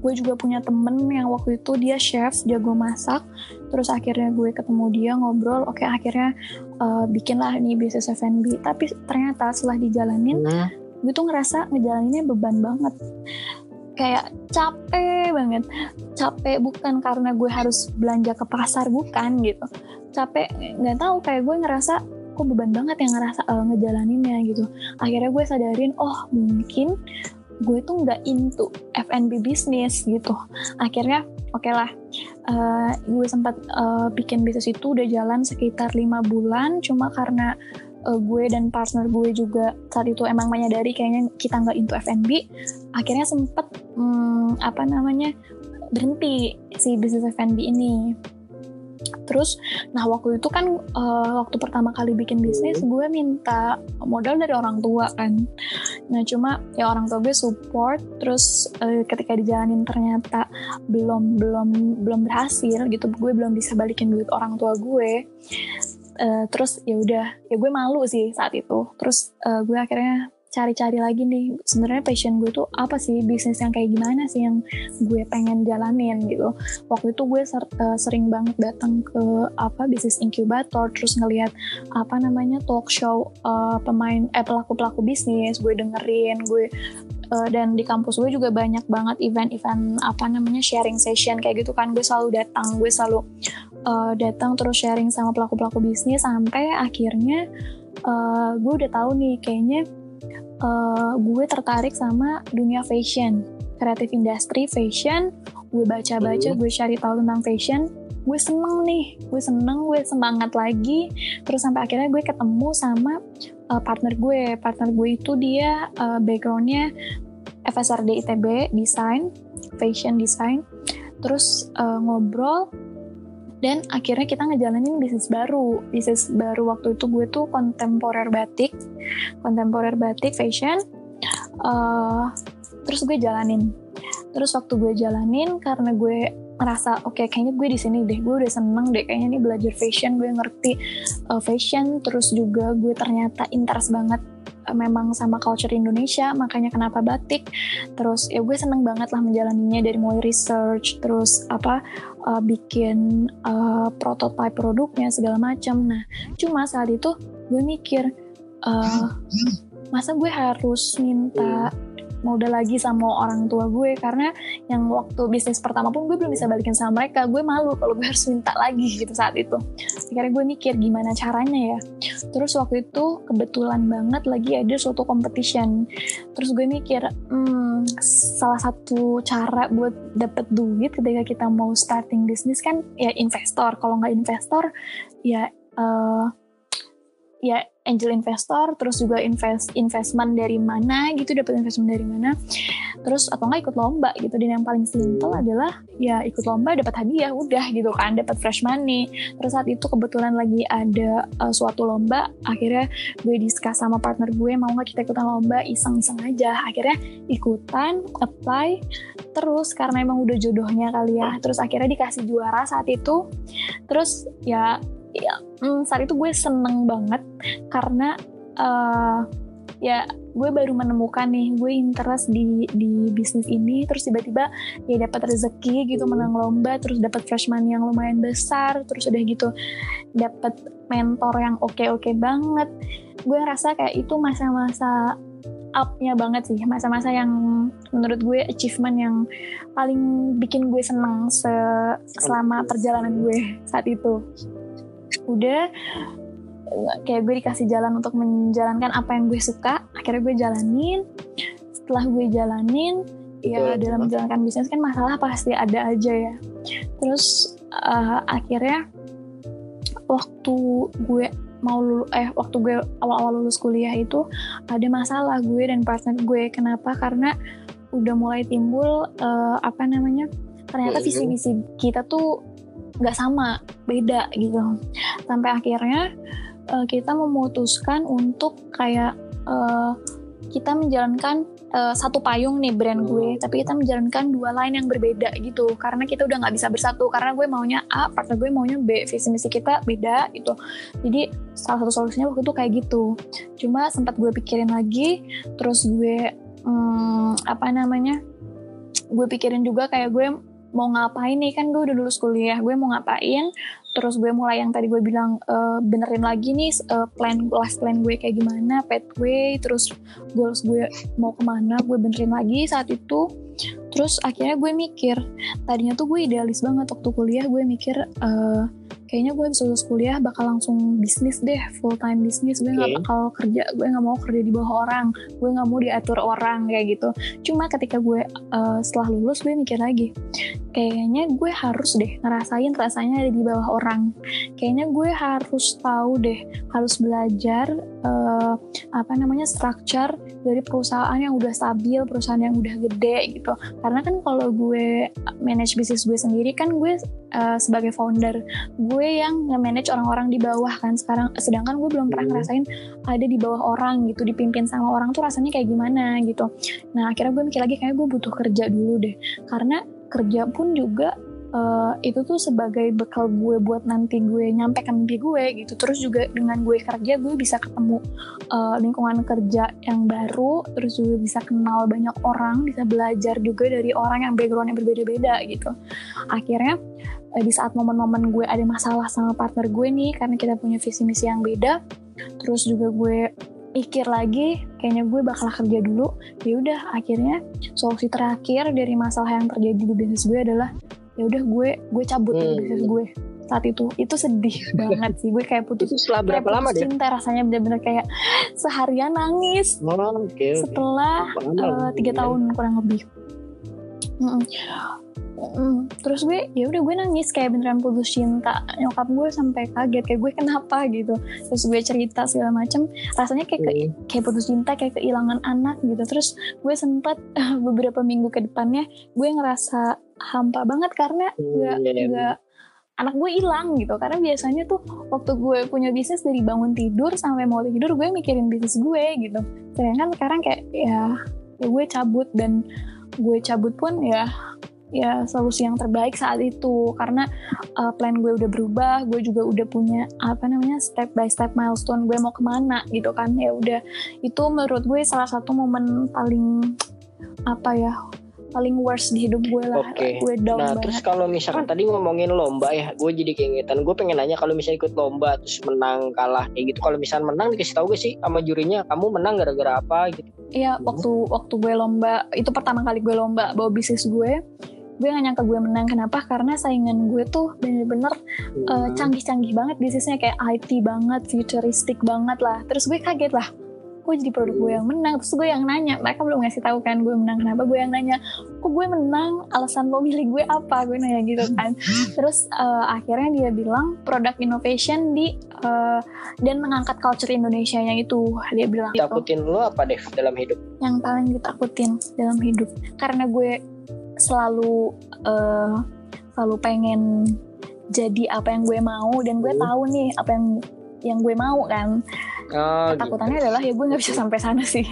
gue juga punya temen yang waktu itu dia chef jago masak. Terus akhirnya gue ketemu dia ngobrol. Oke okay, akhirnya uh, bikinlah nih bisnis F&B tapi ternyata setelah dijalanin hmm. gue tuh ngerasa ngejalaninnya beban banget. Kayak capek banget. Capek bukan karena gue harus belanja ke pasar bukan gitu. Capek nggak tahu kayak gue ngerasa kok beban banget yang ngerasa uh, ngejalaninnya gitu. Akhirnya gue sadarin oh mungkin gue tuh nggak into F&B bisnis gitu. Akhirnya oke okay lah. Uh, gue sempat uh, bikin bisnis itu udah jalan sekitar lima bulan. Cuma karena uh, gue dan partner gue juga saat itu emang menyadari kayaknya kita nggak into F&B akhirnya sempet um, apa namanya berhenti si bisnis F&B ini terus nah waktu itu kan uh, waktu pertama kali bikin bisnis gue minta modal dari orang tua kan. Nah cuma ya orang tua gue support terus uh, ketika dijalanin ternyata belum belum belum berhasil gitu gue belum bisa balikin duit orang tua gue uh, terus ya udah ya gue malu sih saat itu. Terus uh, gue akhirnya cari-cari lagi nih. Sebenarnya passion gue tuh apa sih? Bisnis yang kayak gimana sih yang gue pengen jalanin gitu. Waktu itu gue ser uh, sering banget datang ke apa bisnis inkubator terus ngelihat apa namanya talk show uh, pemain eh pelaku pelaku bisnis. Gue dengerin gue uh, dan di kampus gue juga banyak banget event-event apa namanya sharing session kayak gitu kan. Gue selalu datang gue selalu uh, datang terus sharing sama pelaku pelaku bisnis sampai akhirnya uh, gue udah tahu nih kayaknya uh, gue tertarik sama dunia fashion, kreatif industri fashion. Gue baca-baca, gue cari tahu tentang fashion. Gue seneng nih, gue seneng, gue semangat lagi. Terus sampai akhirnya gue ketemu sama uh, partner gue. Partner gue itu dia uh, backgroundnya FSRD ITB, desain, fashion design. Terus uh, ngobrol, dan akhirnya kita ngejalanin bisnis baru. Bisnis baru waktu itu gue tuh kontemporer batik. Kontemporer batik fashion. Uh, terus gue jalanin. Terus waktu gue jalanin karena gue ngerasa oke okay, kayaknya gue di sini deh gue udah seneng deh kayaknya nih belajar fashion gue ngerti uh, fashion. Terus juga gue ternyata interest banget memang sama culture Indonesia makanya kenapa batik. Terus ya gue seneng banget lah menjalaninya dari mulai research terus apa uh, bikin uh, prototype produknya segala macam. Nah cuma saat itu gue mikir uh, masa gue harus minta modal lagi sama orang tua gue karena yang waktu bisnis pertama pun gue belum bisa balikin sama mereka. Gue malu kalau gue [laughs] harus minta lagi gitu saat itu. Akhirnya gue mikir gimana caranya ya. Terus waktu itu kebetulan banget lagi ada suatu competition. Terus gue mikir hmm, salah satu cara buat dapet duit ketika kita mau starting bisnis kan ya investor. Kalau nggak investor ya uh, ya angel investor terus juga invest investment dari mana gitu dapat investment dari mana. Terus atau enggak ikut lomba gitu dan yang paling simple adalah ya ikut lomba dapat hadiah udah gitu kan dapat fresh money. Terus saat itu kebetulan lagi ada uh, suatu lomba akhirnya gue diskus sama partner gue mau nggak kita ikutan lomba? Iseng-iseng aja akhirnya ikutan apply terus karena emang udah jodohnya kali ya terus akhirnya dikasih juara saat itu. Terus ya ya saat itu gue seneng banget karena uh, ya gue baru menemukan nih gue interest di di bisnis ini terus tiba-tiba ya dapat rezeki gitu menang lomba terus dapat fresh money yang lumayan besar terus udah gitu dapat mentor yang oke oke -okay banget. Gue ngerasa kayak itu masa-masa upnya banget sih masa-masa yang menurut gue achievement yang paling bikin gue seneng se selama perjalanan gue saat itu udah kayak gue dikasih jalan untuk menjalankan apa yang gue suka akhirnya gue jalanin. Setelah gue jalanin ya dalam menjalankan bisnis kan masalah pasti ada aja ya. Terus uh, akhirnya waktu gue mau lulu, eh waktu gue awal-awal lulus kuliah itu ada masalah gue dan partner gue. Kenapa? Karena udah mulai timbul uh, apa namanya ternyata visi misi kita tuh nggak sama beda gitu. Sampai akhirnya uh, kita memutuskan untuk kayak uh, kita menjalankan uh, satu payung nih brand gue tapi kita menjalankan dua line yang berbeda gitu. Karena kita udah nggak bisa bersatu karena gue maunya A partner gue maunya B visi misi kita beda gitu. Jadi salah satu solusinya waktu itu kayak gitu. Cuma sempat gue pikirin lagi terus gue hmm, apa namanya gue pikirin juga kayak gue mau ngapain nih? Kan gue udah lulus kuliah gue mau ngapain? Terus gue mulai yang tadi gue bilang uh, benerin lagi nih uh, plan last plan gue kayak gimana pathway terus goals gue mau ke mana gue benerin lagi saat itu. Terus akhirnya gue mikir tadinya tuh gue idealis banget waktu kuliah gue mikir uh, kayaknya gue bisa lulus kuliah bakal langsung bisnis deh full time bisnis. Gue nggak okay. bakal kerja gue nggak mau kerja di bawah orang. Gue nggak mau diatur orang kayak gitu. Cuma ketika gue uh, setelah lulus gue mikir lagi kayaknya gue harus deh ngerasain rasanya ada di bawah orang. Kayaknya gue harus tahu deh harus belajar uh, apa namanya structure dari perusahaan yang udah stabil perusahaan yang udah gede gitu. Karena kan kalau gue manage bisnis gue sendiri kan gue uh, sebagai founder. Gue yang nge-manage orang-orang di bawah kan sekarang. Sedangkan gue belum pernah hmm. ngerasain ada di bawah orang gitu dipimpin sama orang tuh rasanya kayak gimana gitu. Nah akhirnya gue mikir lagi kayak gue butuh kerja dulu deh. Karena kerja pun juga uh, itu tuh sebagai bekal gue buat nanti gue nyampe ke mimpi gue gitu. Terus juga dengan gue kerja gue bisa ketemu uh, lingkungan kerja yang baru. Terus juga bisa kenal banyak orang bisa belajar juga dari orang yang background yang berbeda-beda gitu. Akhirnya uh, di saat momen-momen gue ada masalah sama partner gue nih karena kita punya visi misi yang beda terus juga gue pikir lagi kayaknya gue bakal kerja dulu. Ya udah akhirnya solusi terakhir dari masalah yang terjadi di bisnis gue adalah ya udah gue gue cabut hmm. dari bisnis gue saat itu. Itu sedih [laughs] banget sih gue kayak putus itu setelah berapa lama deh cinta rasanya bener-bener kayak [gasps] seharian nangis. Oh, okay, setelah uh, tiga tahun kurang lebih mm Mm, terus gue ya udah gue nangis kayak beneran putus cinta. Nyokap gue sampai kaget kayak gue kenapa gitu. Terus gue cerita segala macem. Rasanya kayak ke, kayak putus cinta kayak kehilangan anak gitu. Terus gue sempat uh, beberapa minggu ke depannya gue ngerasa hampa banget karena hmm, nggak mm, nggak anak gue hilang gitu. Karena biasanya tuh waktu gue punya bisnis dari bangun tidur sampai mau tidur gue mikirin bisnis gue gitu. Sedangkan sekarang kayak ya, ya gue cabut dan gue cabut pun ya ya solusi yang terbaik saat itu. Karena uh, plan gue udah berubah gue juga udah punya apa namanya step by step milestone gue mau ke mana gitu kan. Ya udah itu menurut gue salah satu momen paling apa ya paling worst di hidup gue lah okay. gue down nah banget. terus kalau misalkan tadi ngomongin lomba ya gue jadi keingetan gue pengen nanya kalau misalnya ikut lomba terus menang kalah kayak gitu kalau misalnya menang dikasih tahu gak sih sama jurinya kamu menang gara-gara apa gitu Iya, hmm. waktu waktu gue lomba itu pertama kali gue lomba bawa bisnis gue gue gak nyangka gue menang kenapa karena saingan gue tuh bener-bener hmm. uh, canggih-canggih banget bisnisnya kayak IT banget futuristik banget lah terus gue kaget lah kok jadi produk gue yang menang? Terus gue yang nanya mereka belum ngasih tahu kan gue menang kenapa gue yang nanya kok gue menang? Alasan lo milih gue apa? Gue nanya gitu kan. Terus uh, akhirnya dia bilang produk innovation di uh, dan mengangkat culture Indonesia yang itu dia bilang takutin lo apa deh dalam hidup? Yang paling ditakutin dalam hidup. Karena gue selalu uh, selalu pengen jadi apa yang gue mau dan gue hmm. tahu nih apa yang yang gue mau kan oh, ketakutannya gitu. adalah ya gue nggak bisa sampai sana sih. [laughs]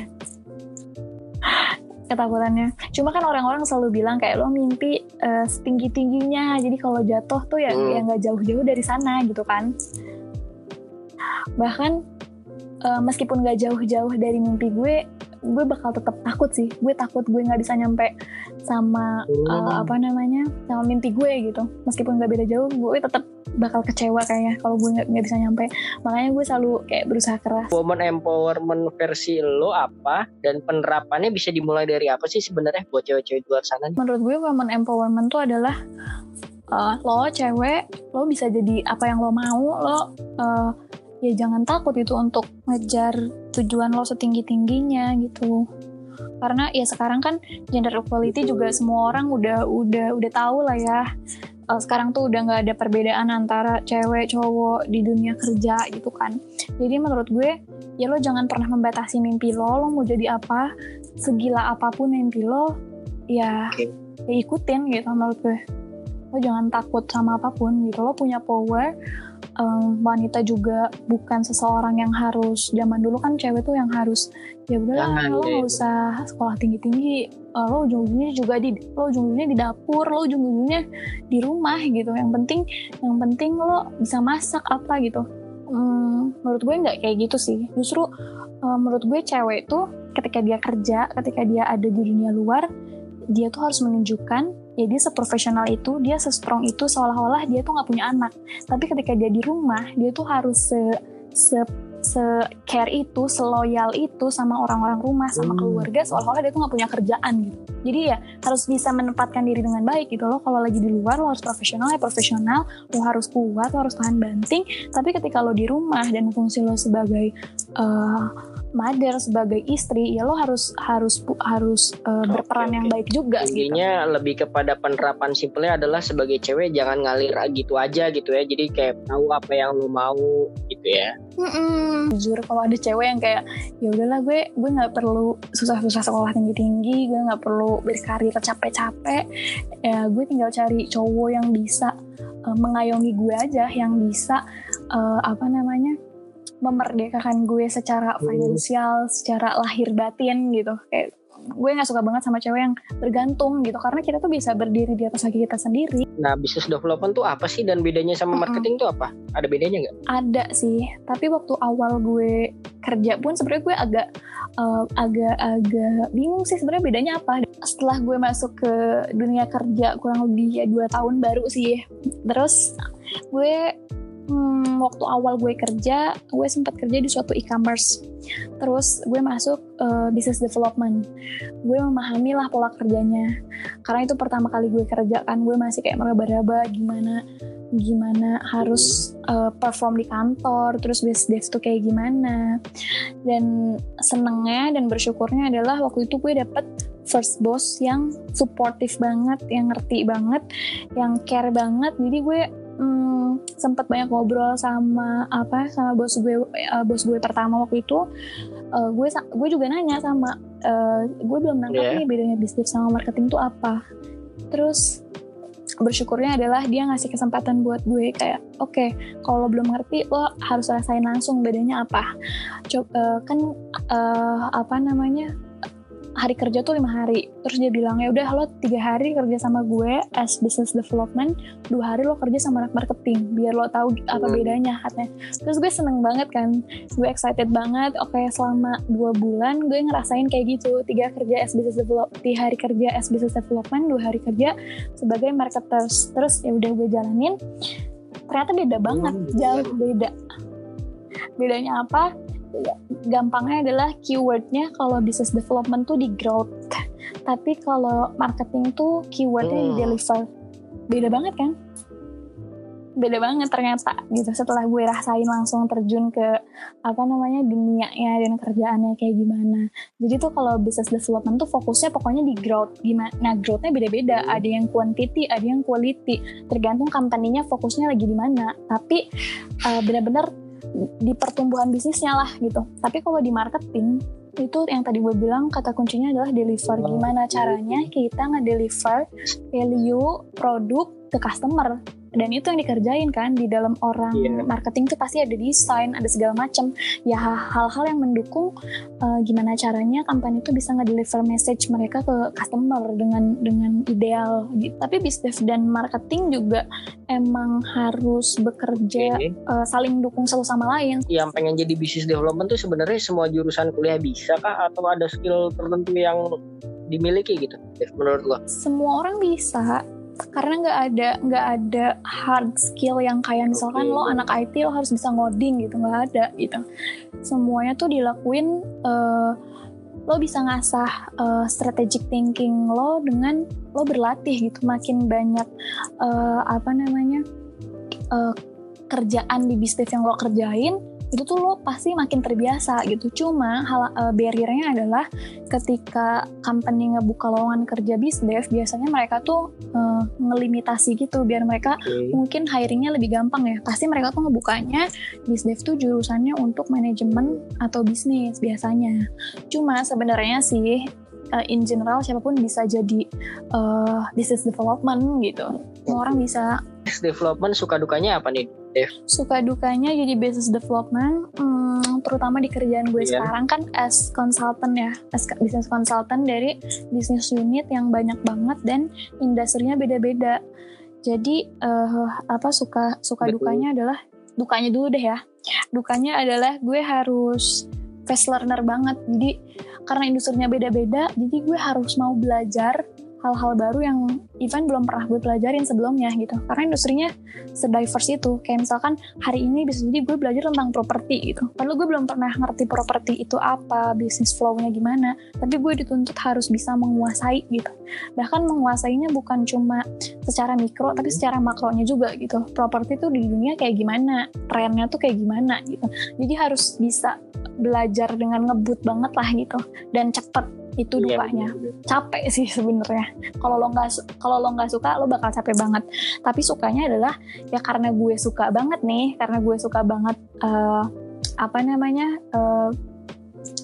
Ketakutannya. Cuma kan orang-orang selalu bilang kayak lo mimpi uh, eh, setinggi tingginya jadi kalau jatuh tuh ya hmm. ya nggak jauh-jauh dari sana gitu kan. Bahkan uh, meskipun nggak jauh-jauh dari mimpi gue gue bakal tetap takut sih. Gue takut gue nggak bisa nyampe sama hmm. uh, apa namanya sama mimpi gue gitu. Meskipun nggak beda jauh gue tetap bakal kecewa kayaknya kalau gue nggak bisa nyampe. Makanya gue selalu kayak berusaha keras. Woman empowerment versi lo apa? Dan penerapannya bisa dimulai dari apa sih sebenarnya buat cewek-cewek luar sana? Menurut gue woman empowerment tuh adalah uh, lo cewek lo bisa jadi apa yang lo mau lo uh, ya jangan takut itu untuk ngejar tujuan lo setinggi tingginya gitu. Karena ya sekarang kan gender equality juga semua orang udah udah udah tahu lah ya. Uh, sekarang tuh udah nggak ada perbedaan antara cewek cowok di dunia kerja gitu kan. Jadi menurut gue ya lo jangan pernah membatasi mimpi lo lo mau jadi apa segila apa pun mimpi lo ya ya ikutin gitu menurut gue. Lo jangan takut sama apa pun gitu. Lo punya power um, wanita juga bukan seseorang yang harus zaman dulu kan cewek tuh yang harus ya udahlah lo nggak usah sekolah tinggi tinggi uh, lo ujung-ujungnya juga di lo ujung-ujungnya di dapur lo ujung-ujungnya di rumah gitu. Yang penting yang penting lo bisa masak apa gitu. Um, menurut gue nggak kayak gitu sih. Justru uh, menurut gue cewek tuh ketika dia kerja ketika dia ada di dunia luar dia tuh harus menunjukkan ya dia seprofesional itu dia sestrong itu seolah-olah dia tuh nggak punya anak tapi ketika dia di rumah dia tuh harus se, se se-care itu, seloyal itu sama orang-orang rumah, sama hmm. keluarga, seolah-olah dia tuh nggak punya kerjaan gitu. Jadi ya harus bisa menempatkan diri dengan baik gitu loh. Kalau lagi di luar lo harus profesional ya profesional, lo harus kuat, lo harus tahan banting. Tapi ketika lo di rumah dan fungsi lo sebagai uh, mother sebagai istri ya lo harus harus harus uh, berperan okay, yang baik juga gitu. intinya gitu. lebih kepada penerapan simpelnya adalah sebagai cewek jangan ngalir gitu aja gitu ya jadi kayak tahu apa yang lo mau gitu ya Mm-mm. jujur kalau ada cewek yang kayak ya udahlah gue gue nggak perlu susah-susah sekolah tinggi-tinggi gue nggak perlu berkarir capek-capek ya gue tinggal cari cowok yang bisa uh, mengayomi gue aja yang bisa uh, apa namanya memerdekakan gue secara finansial, secara lahir batin gitu. Kayak gue nggak suka banget sama cewek yang bergantung gitu karena kita tuh bisa berdiri di atas kaki kita sendiri. Nah, bisnis development tuh apa sih dan bedanya sama marketing mm -hmm. tuh apa? Ada bedanya nggak? Ada sih, tapi waktu awal gue kerja pun sebenarnya gue agak uh, agak-agak bingung sih sebenarnya bedanya apa. Setelah gue masuk ke dunia kerja kurang lebih ya dua tahun baru sih, terus gue hmm, waktu awal gue kerja, gue sempat kerja di suatu e-commerce. Terus gue masuk uh, business development. Gue memahami lah pola kerjanya. Karena itu pertama kali gue kerjakan, gue masih kayak meraba-raba gimana gimana harus uh, perform di kantor, terus business tuh kayak gimana. Dan senengnya dan bersyukurnya adalah waktu itu gue dapet first boss yang supportive banget, yang ngerti banget, yang care banget. Jadi gue hmm, sempat banyak ngobrol sama apa sama bos gue uh, bos gue pertama waktu itu. Uh, gue gue juga nanya sama uh, gue belum nangkep yeah. nih bedanya bisnis sama marketing tuh apa. Terus bersyukurnya adalah dia ngasih kesempatan buat gue kayak oke okay, kalau belum ngerti lo harus rasain langsung bedanya apa. Coba uh, kan uh, apa namanya hari kerja tuh lima hari. Terus dia bilang ya udah lo tiga hari kerja sama gue as business development dua hari lo kerja sama anak marketing biar lo tahu apa bedanya katanya. Terus gue seneng banget kan gue excited banget. Oke okay, selama dua bulan gue ngerasain kayak gitu tiga kerja as business develop tiga hari kerja as business development dua hari kerja sebagai marketers. Terus ya udah gue jalanin. Ternyata beda banget jauh beda. Bedanya apa gampangnya adalah keywordnya kalau business development tuh di growth. Tapi kalau marketing tuh keywordnya hmm. di deliver beda banget kan? Beda banget ternyata gitu. Setelah gue rasain langsung terjun ke apa namanya dunianya dan kerjaannya kayak gimana. Jadi tuh kalau business development tuh fokusnya pokoknya di growth. Gimana nah growthnya beda-beda. Hmm. ada yang quantity ada yang quality. Tergantung company-nya fokusnya lagi di mana. Tapi uh, benar-benar di pertumbuhan bisnisnya lah gitu. Tapi kalau di marketing itu yang tadi gue bilang kata kuncinya adalah deliver. Gimana caranya kita nge-deliver value produk ke customer dan itu yang dikerjain kan di dalam orang yeah. marketing tuh pasti ada desain ada segala macam ya hal-hal yang mendukung uh, gimana caranya company itu bisa nge-deliver message mereka ke customer dengan dengan ideal gitu tapi bisnis dan marketing juga emang harus bekerja okay. uh, eh, saling dukung satu sama lain. Yang pengen jadi bisnis development tuh sebenarnya semua jurusan kuliah bisa kah? Atau ada skill tertentu yang dimiliki gitu menurut lo? Semua orang bisa karena nggak ada nggak ada hard skill yang kayak misalkan okay. lo anak IT lo harus bisa ngoding gitu nggak ada gitu semuanya tuh dilakuin uh, lo bisa ngasah uh, strategic thinking lo dengan lo berlatih gitu makin banyak uh, apa namanya uh, kerjaan di bisnis yang lo kerjain itu tuh lo pasti makin terbiasa gitu. Cuma hal uh, barriernya adalah ketika company ngebuka lowongan kerja bisdev, biasanya mereka tuh uh, ngelimitasi gitu biar mereka okay. mungkin hiringnya lebih gampang ya. Pasti mereka tuh ngebukanya bisdev tuh jurusannya untuk manajemen atau bisnis biasanya. Cuma sebenarnya sih uh, in general siapa pun bisa jadi uh, business development gitu. Semua orang bisa. Business development suka dukanya apa nih? Dev? Suka dukanya jadi business development, hmm, terutama di kerjaan gue yeah. sekarang kan as consultant ya, as business consultant dari business unit yang banyak banget dan industrinya beda-beda. Jadi uh, apa suka suka Betul. dukanya adalah dukanya dulu deh ya. Dukanya adalah gue harus fast learner banget. Jadi karena industrinya beda-beda, jadi gue harus mau belajar hal-hal baru yang even belum pernah gue pelajarin sebelumnya gitu. Karena industrinya sediverse itu. Kayak misalkan hari ini bisa jadi gue belajar tentang properti gitu. Padahal gue belum pernah ngerti properti itu apa bisnis flow-nya gimana. Tapi gue dituntut harus bisa menguasai gitu. Bahkan menguasainya bukan cuma secara mikro tapi secara makronya juga gitu. Properti itu di dunia kayak gimana? Trennya tuh kayak gimana gitu. Jadi harus bisa belajar dengan ngebut banget lah gitu. Dan cepet itu iya, dukanya. iya, capek sih sebenarnya. Kalau lo nggak kalau lo nggak suka lo bakal capek banget. Tapi sukanya adalah ya karena gue suka banget nih karena gue suka banget uh, apa namanya uh,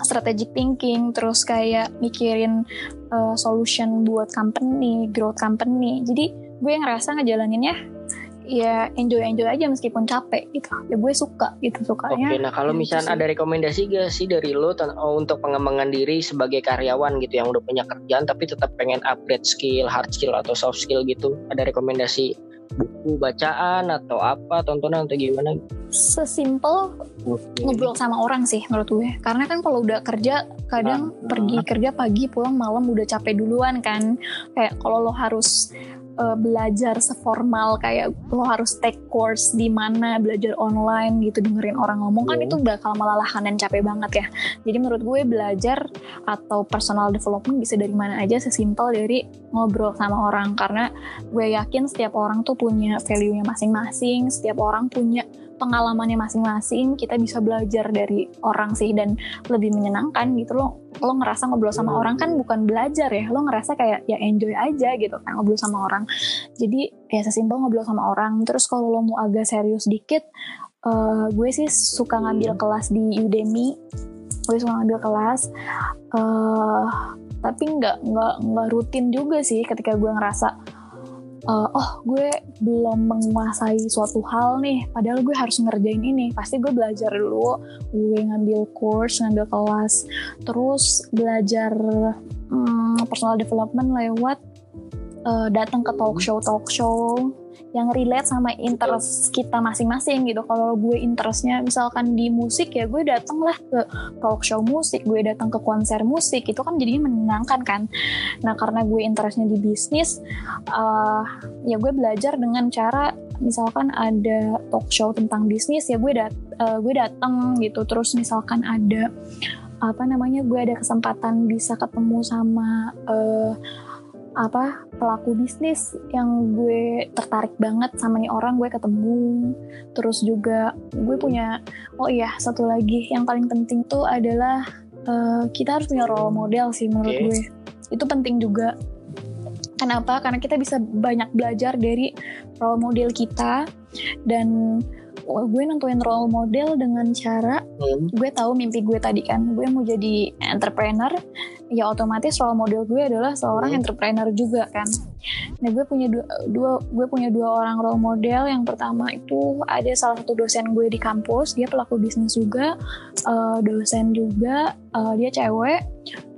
strategic thinking terus kayak mikirin uh, solution buat company growth company. Jadi gue ngerasa ngejalaninnya ya enjoy enjoy aja meskipun capek gitu. Ya gue suka gitu sukanya oke nah kalau gitu misalnya ada rekomendasi gak sih dari lo oh, untuk pengembangan diri sebagai karyawan gitu yang udah punya kerjaan tapi tetap pengen upgrade skill hard skill atau soft skill gitu? Ada rekomendasi buku bacaan atau apa tontonan atau gimana? Sesimpel okay. ngobrol sama orang sih menurut gue. Karena kan kalau udah kerja kadang ah, pergi ah. kerja pagi pulang malam udah capek duluan kan. Kayak kalau lo harus uh, belajar seformal kayak lo harus take course di mana belajar online gitu dengerin orang ngomong kan itu bakal melelahkan dan capek banget ya. Jadi menurut gue belajar atau personal development bisa dari mana aja sesimpel dari ngobrol sama orang. Karena gue yakin setiap orang tuh punya value-nya masing-masing setiap orang punya pengalamannya masing-masing kita bisa belajar dari orang sih dan lebih menyenangkan gitu. Loh lo ngerasa ngobrol sama orang kan bukan belajar ya lo ngerasa kayak ya enjoy aja gitu kan ngobrol sama orang. Jadi ya sesimpel ngobrol sama orang. Terus kalau lo mau agak serius dikit uh, gue sih suka ngambil kelas di Udemy. Gue suka ngambil kelas. Uh, tapi nggak nggak nggak rutin juga sih ketika gue ngerasa uh, oh gue belum menguasai suatu hal nih padahal gue harus ngerjain ini. Pasti gue belajar dulu gue ngambil course ngambil kelas terus belajar um, personal development lewat uh, datang ke talk show talk show yang relate sama interest kita masing-masing gitu. Kalau gue interestnya misalkan di musik ya gue datang lah ke talk show musik, gue datang ke konser musik itu kan jadinya menyenangkan kan. Nah karena gue interestnya di bisnis, uh, ya gue belajar dengan cara misalkan ada talk show tentang bisnis ya gue dat uh, gue datang gitu. Terus misalkan ada apa namanya gue ada kesempatan bisa ketemu sama uh, apa pelaku bisnis yang gue tertarik banget sama nih orang gue ketemu. Terus juga gue punya oh iya satu lagi yang paling penting tuh adalah uh, kita harus punya role model sih menurut okay. gue. Itu penting juga. Kenapa? Karena kita bisa banyak belajar dari role model kita dan gue nentuin role model dengan cara hmm. gue tahu mimpi gue tadi kan. Gue mau jadi entrepreneur ya otomatis role model gue adalah seorang hmm. entrepreneur juga kan. Nah gue punya dua, dua gue punya dua orang role model. Yang pertama itu ada salah satu dosen gue di kampus. Dia pelaku bisnis juga uh, dosen juga uh, dia cewek.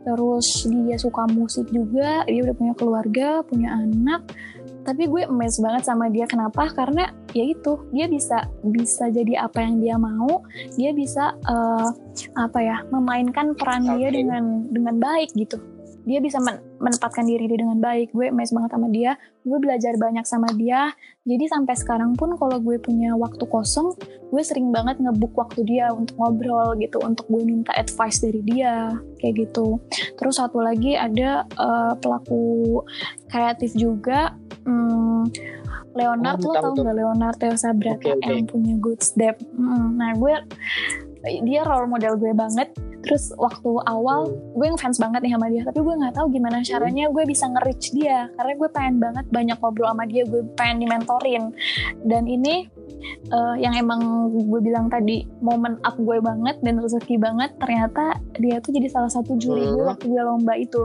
Terus dia suka musik juga dia udah punya keluarga punya anak tapi gue emes banget sama dia. Kenapa? Karena ya itu dia bisa bisa jadi apa yang dia mau. Dia bisa uh, apa ya memainkan peran okay. dia dengan dengan baik gitu dia bisa men menempatkan diri dia dengan baik. Gue emes banget sama dia. Gue belajar banyak sama dia. Jadi sampai sekarang pun kalau gue punya waktu kosong gue sering banget ngebuk waktu dia untuk ngobrol gitu untuk gue minta advice dari dia kayak gitu. Terus satu lagi ada uh, pelaku kreatif juga hmm, Leonard oh, lo tau nggak Leonard Theo Sabrata okay, okay. yang punya Good Step? Hmm, nah gue dia role model gue banget. Terus waktu awal gue ngefans banget nih sama dia. Tapi gue nggak tahu gimana caranya gue bisa nge-reach dia. Karena gue pengen banget banyak ngobrol sama dia. Gue pengen dimentorin. Dan ini uh, yang emang gue bilang tadi momen up gue banget dan rezeki banget ternyata dia tuh jadi salah satu juri gue waktu gue lomba itu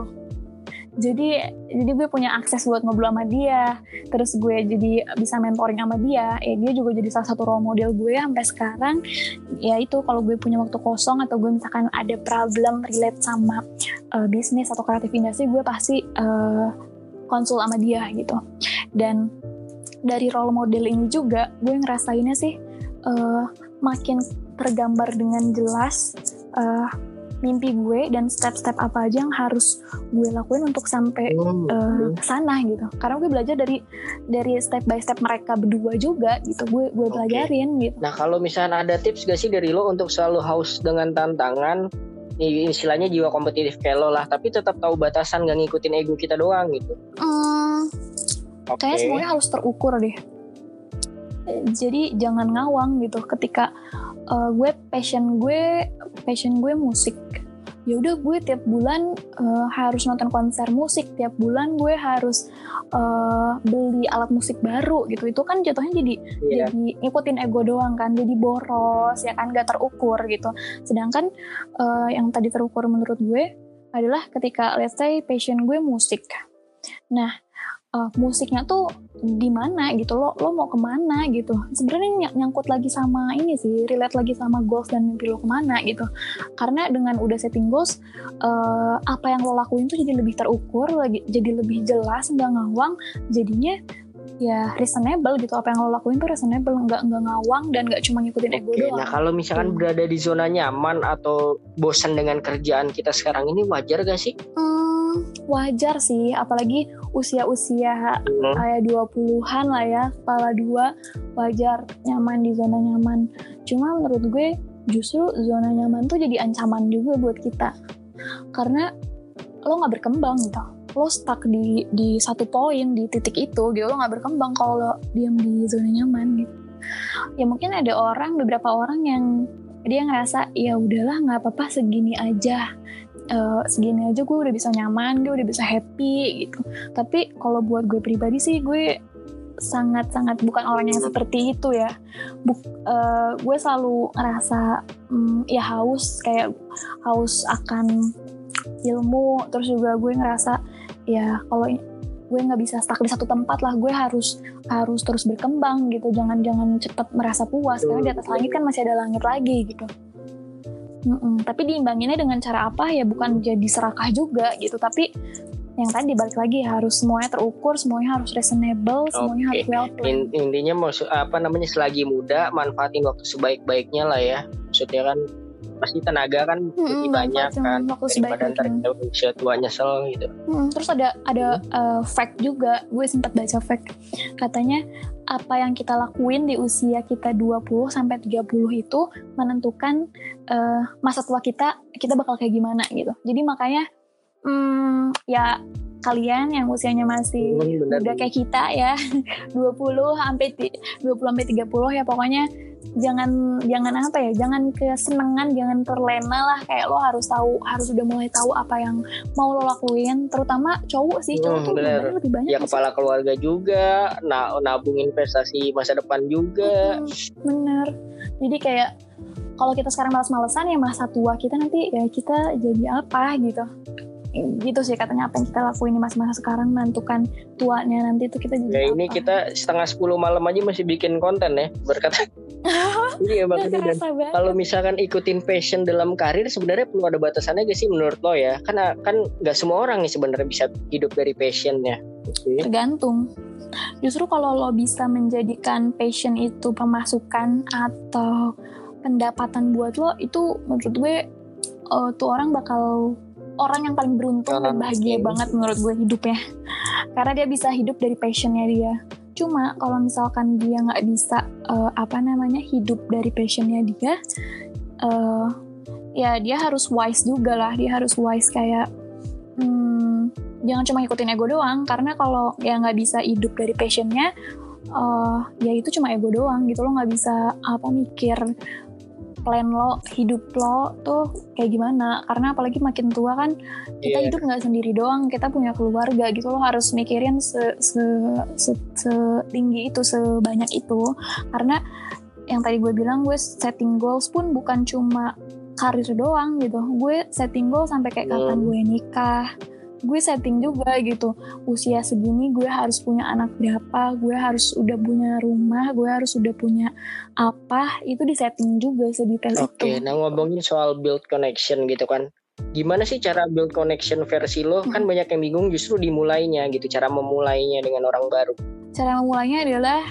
jadi jadi gue punya akses buat ngobrol sama dia. Terus gue jadi bisa mentoring sama dia. Ya dia juga jadi salah satu role model gue sampai sekarang. Ya itu kalau gue punya waktu kosong atau gue misalkan ada problem relate sama uh, bisnis atau kreatif industri gue pasti uh, konsul sama dia gitu. Dan dari role model ini juga gue ngerasainnya sih uh, makin tergambar dengan jelas uh, mimpi gue dan step-step apa aja yang harus gue lakuin untuk sampai hmm. uh, sana gitu. Karena gue belajar dari dari step by step mereka berdua juga gitu. Gue gue belajarin okay. gitu. Nah kalau misalnya ada tips gak sih dari lo untuk selalu haus dengan tantangan? Istilahnya jiwa kompetitif kayak lo lah tapi tetap tahu batasan gak ngikutin ego kita doang gitu. Hmm, okay. kayaknya semuanya harus terukur deh. Jadi jangan ngawang gitu. Ketika uh, gue passion gue passion gue musik. Ya udah gue tiap bulan uh, harus nonton konser musik. Tiap bulan gue harus uh, beli alat musik baru gitu. Itu kan jatuhnya jadi yeah. jadi ngikutin ego doang kan. Jadi boros ya kan? Gak terukur gitu. Sedangkan uh, yang tadi terukur menurut gue adalah ketika let's say passion gue musik. Nah uh, musiknya tuh di mana gitu lo lo mau ke mana gitu. Sebenarnya ny nyangkut lagi sama ini sih relate lagi sama goals dan mimpi lo ke mana gitu. Karena dengan udah setting goals uh, apa yang lo lakuin tuh jadi lebih terukur lagi jadi lebih jelas nggak ngawang jadinya ya reasonable gitu apa yang lo lakuin tuh reasonable nggak nggak ngawang dan nggak cuma ngikutin ego Oke, doang. Nah kalau misalkan hmm. berada di zona nyaman atau bosan dengan kerjaan kita sekarang ini wajar gak sih? Hmm, wajar sih apalagi usia-usia hmm. kayak 20-an lah ya, kepala dua, wajar nyaman di zona nyaman. Cuma menurut gue justru zona nyaman tuh jadi ancaman juga buat kita. Karena lo nggak berkembang gitu. Lo stuck di di satu poin di titik itu gitu lo nggak berkembang kalau lo diam di zona nyaman gitu. Ya mungkin ada orang beberapa orang yang dia ngerasa ya udahlah nggak apa-apa segini aja. Uh, segini aja gue udah bisa nyaman gue udah bisa happy gitu. Tapi kalau buat gue pribadi sih gue sangat-sangat bukan orang yang seperti itu ya. Buk, uh, gue selalu ngerasa um, ya haus kayak haus akan ilmu terus juga gue ngerasa ya kalau gue nggak bisa stuck di satu tempat lah gue harus harus terus berkembang gitu jangan jangan cepet merasa puas karena di atas langit kan masih ada langit lagi gitu Mm-mm. Tapi diimbanginnya dengan cara apa ya bukan jadi serakah juga gitu, tapi yang tadi balik lagi harus semuanya terukur, semuanya harus reasonable, okay. semuanya harus well planned. intinya mau apa namanya selagi muda manfaatin waktu sebaik-baiknya lah ya. Maksudnya kan pasti tenaga kan hmm, lebih banyak kan daripada ntar kita usia tua nyesel gitu. Hmm, terus ada ada hmm. uh, fact juga, gue sempat baca fact katanya apa yang kita lakuin di usia kita 20 sampai 30 itu menentukan uh, masa tua kita kita bakal kayak gimana gitu. Jadi makanya hmm, ya kalian yang usianya masih hmm, udah kayak kita ya. [laughs] 20 sampai 20 sampai 30 ya pokoknya. Jangan jangan apa ya jangan kesenangan jangan terlena lah. Kayak lo harus tahu harus udah mulai tahu apa yang mau lo lakuin. Terutama cowok sih cowok hmm, tuh bener. lebih banyak ya kepala keluarga juga nah nabung investasi masa depan juga. Hmm, bener jadi kayak kalau kita sekarang malas-malesan ya masa tua kita nanti ya kita jadi apa gitu gitu sih katanya apa yang kita lakuin di masa-masa sekarang menentukan tuanya nanti itu kita jadi ya ini kita setengah sepuluh malam aja masih bikin konten ya berkata [laughs] iya makanya dan kalau misalkan ikutin passion dalam karir sebenarnya perlu ada batasannya gak sih menurut lo ya? Karena kan nggak semua orang nih sebenarnya bisa hidup dari passionnya. Okay. tergantung. Justru kalau lo bisa menjadikan passion itu pemasukan atau pendapatan buat lo itu menurut gue uh, tuh orang bakal orang yang paling beruntung dan bahagia banget menurut gue hidupnya. Karena dia bisa hidup dari passionnya dia. Cuma kalau misalkan dia nggak bisa uh, apa namanya hidup dari passionnya dia uh, ya dia harus wise juga lah. Dia harus wise kayak hmm, jangan cuma ikutin ego doang. Karena kalau ya nggak bisa hidup dari passionnya uh, ya itu cuma ego doang gitu lo nggak bisa apa mikir plan lo hidup lo tuh kayak gimana karena apalagi makin tua kan kita yeah. hidup nggak sendiri doang kita punya keluarga gitu lo harus mikirin se, se, se, se tinggi itu sebanyak itu karena yang tadi gue bilang gue setting goals pun bukan cuma karir doang gitu gue setting goal sampai kayak kapan hmm. gue nikah gue setting juga gitu. Usia segini gue harus punya anak berapa gue harus udah punya rumah gue harus udah punya apa itu di setting juga sedetail okay, itu. oke nah ngomongin soal build connection gitu kan. Gimana sih cara build connection versi lo? Hmm. kan banyak yang bingung justru dimulainya gitu cara memulainya dengan orang baru. Cara memulainya adalah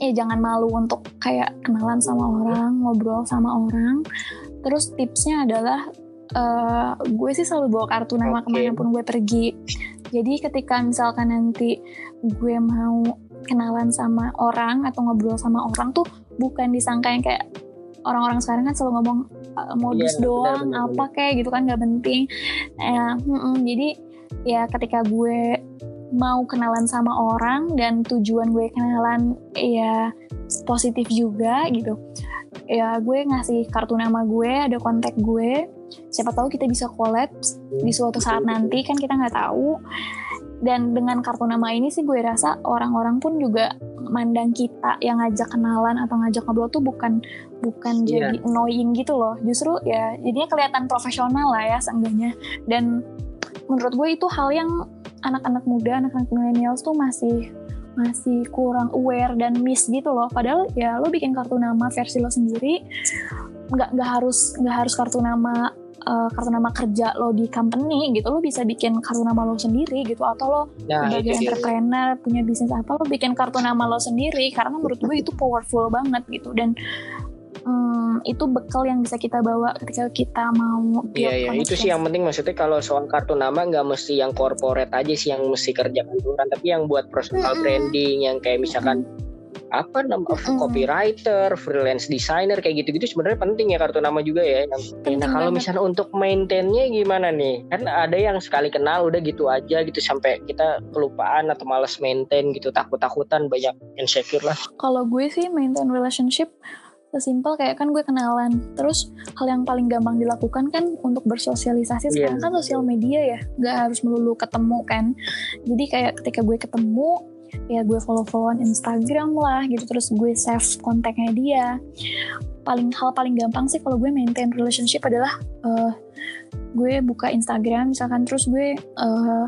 ya jangan malu untuk kayak kenalan sama orang ngobrol sama orang. Terus tipsnya adalah uh, gue sih selalu bawa kartu nama okay. ke mana pun gue pergi. Jadi ketika misalkan nanti gue mau kenalan sama orang atau ngobrol sama orang tuh bukan disangka yang kayak orang-orang sekarang kan selalu ngomong uh, modus yeah, doang benar, benar, apa kayak gitu kan nggak penting. Uh, hmm, hmm, jadi ya ketika gue mau kenalan sama orang dan tujuan gue kenalan ya positif juga gitu ya gue ngasih kartu nama gue ada kontak gue siapa tahu kita bisa collab di suatu saat nanti kan kita nggak tahu dan dengan kartu nama ini sih gue rasa orang-orang pun juga mandang kita yang ngajak kenalan atau ngajak ngobrol tuh bukan bukan yeah. jadi annoying gitu loh justru ya jadinya kelihatan profesional lah ya seenggaknya dan menurut gue itu hal yang anak-anak muda, anak-anak millennials tuh masih masih kurang aware dan miss gitu loh. Padahal ya lo bikin kartu nama versi lo sendiri, nggak nggak harus nggak harus kartu nama uh, kartu nama kerja lo di company gitu. Lo bisa bikin kartu nama lo sendiri gitu. Atau lo nah, sebagai entrepreneur dia. punya bisnis apa lo bikin kartu nama lo sendiri. Karena menurut gue itu powerful banget gitu. Dan hmm, itu bekal yang bisa kita bawa ketika kita mau iya iya itu sih yang penting maksudnya kalau soal kartu nama nggak mesti yang corporate aja sih yang mesti kerja kantoran tapi yang buat personal mm-hmm. branding yang kayak misalkan mm-hmm apa nama mm-hmm. copywriter, freelance designer kayak gitu-gitu sebenarnya penting ya kartu nama juga ya. Nah kalau misalnya untuk maintainnya gimana nih? Kan ada yang sekali kenal udah gitu aja gitu sampai kita kelupaan atau males maintain gitu takut-takutan banyak insecure lah. Kalau gue sih maintain relationship sesimpel kayak kan gue kenalan terus hal yang paling gampang dilakukan kan untuk bersosialisasi yeah. sekarang kan sosial media ya nggak harus melulu ketemu kan jadi kayak ketika gue ketemu ya gue follow followan Instagram lah gitu terus gue save kontaknya dia. Paling hal paling gampang sih kalau gue maintain relationship adalah uh, gue buka Instagram misalkan terus gue uh,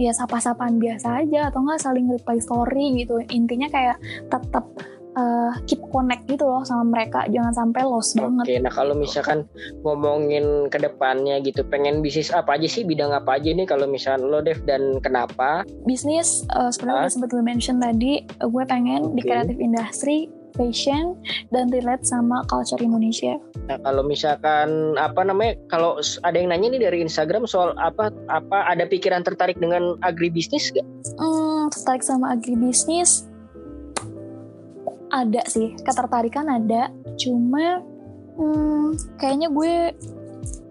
ya sapa-sapaan biasa aja atau enggak saling reply story gitu. Intinya kayak tetap uh, keep connect gitu loh sama mereka jangan sampai lost banget. Oke, nah kalau misalkan ngomongin ke depannya gitu, pengen bisnis apa aja sih bidang apa aja nih kalau misalnya lo Dev dan kenapa? Bisnis uh, sebenarnya udah sempat gue mention tadi, gue pengen okay. di kreatif industri fashion dan relate sama culture Indonesia. Nah, kalau misalkan apa namanya, kalau ada yang nanya nih dari Instagram soal apa apa ada pikiran tertarik dengan agribisnis gak? Hmm, tertarik sama agribisnis ada sih ketertarikan ada. Cuma hmm, kayaknya gue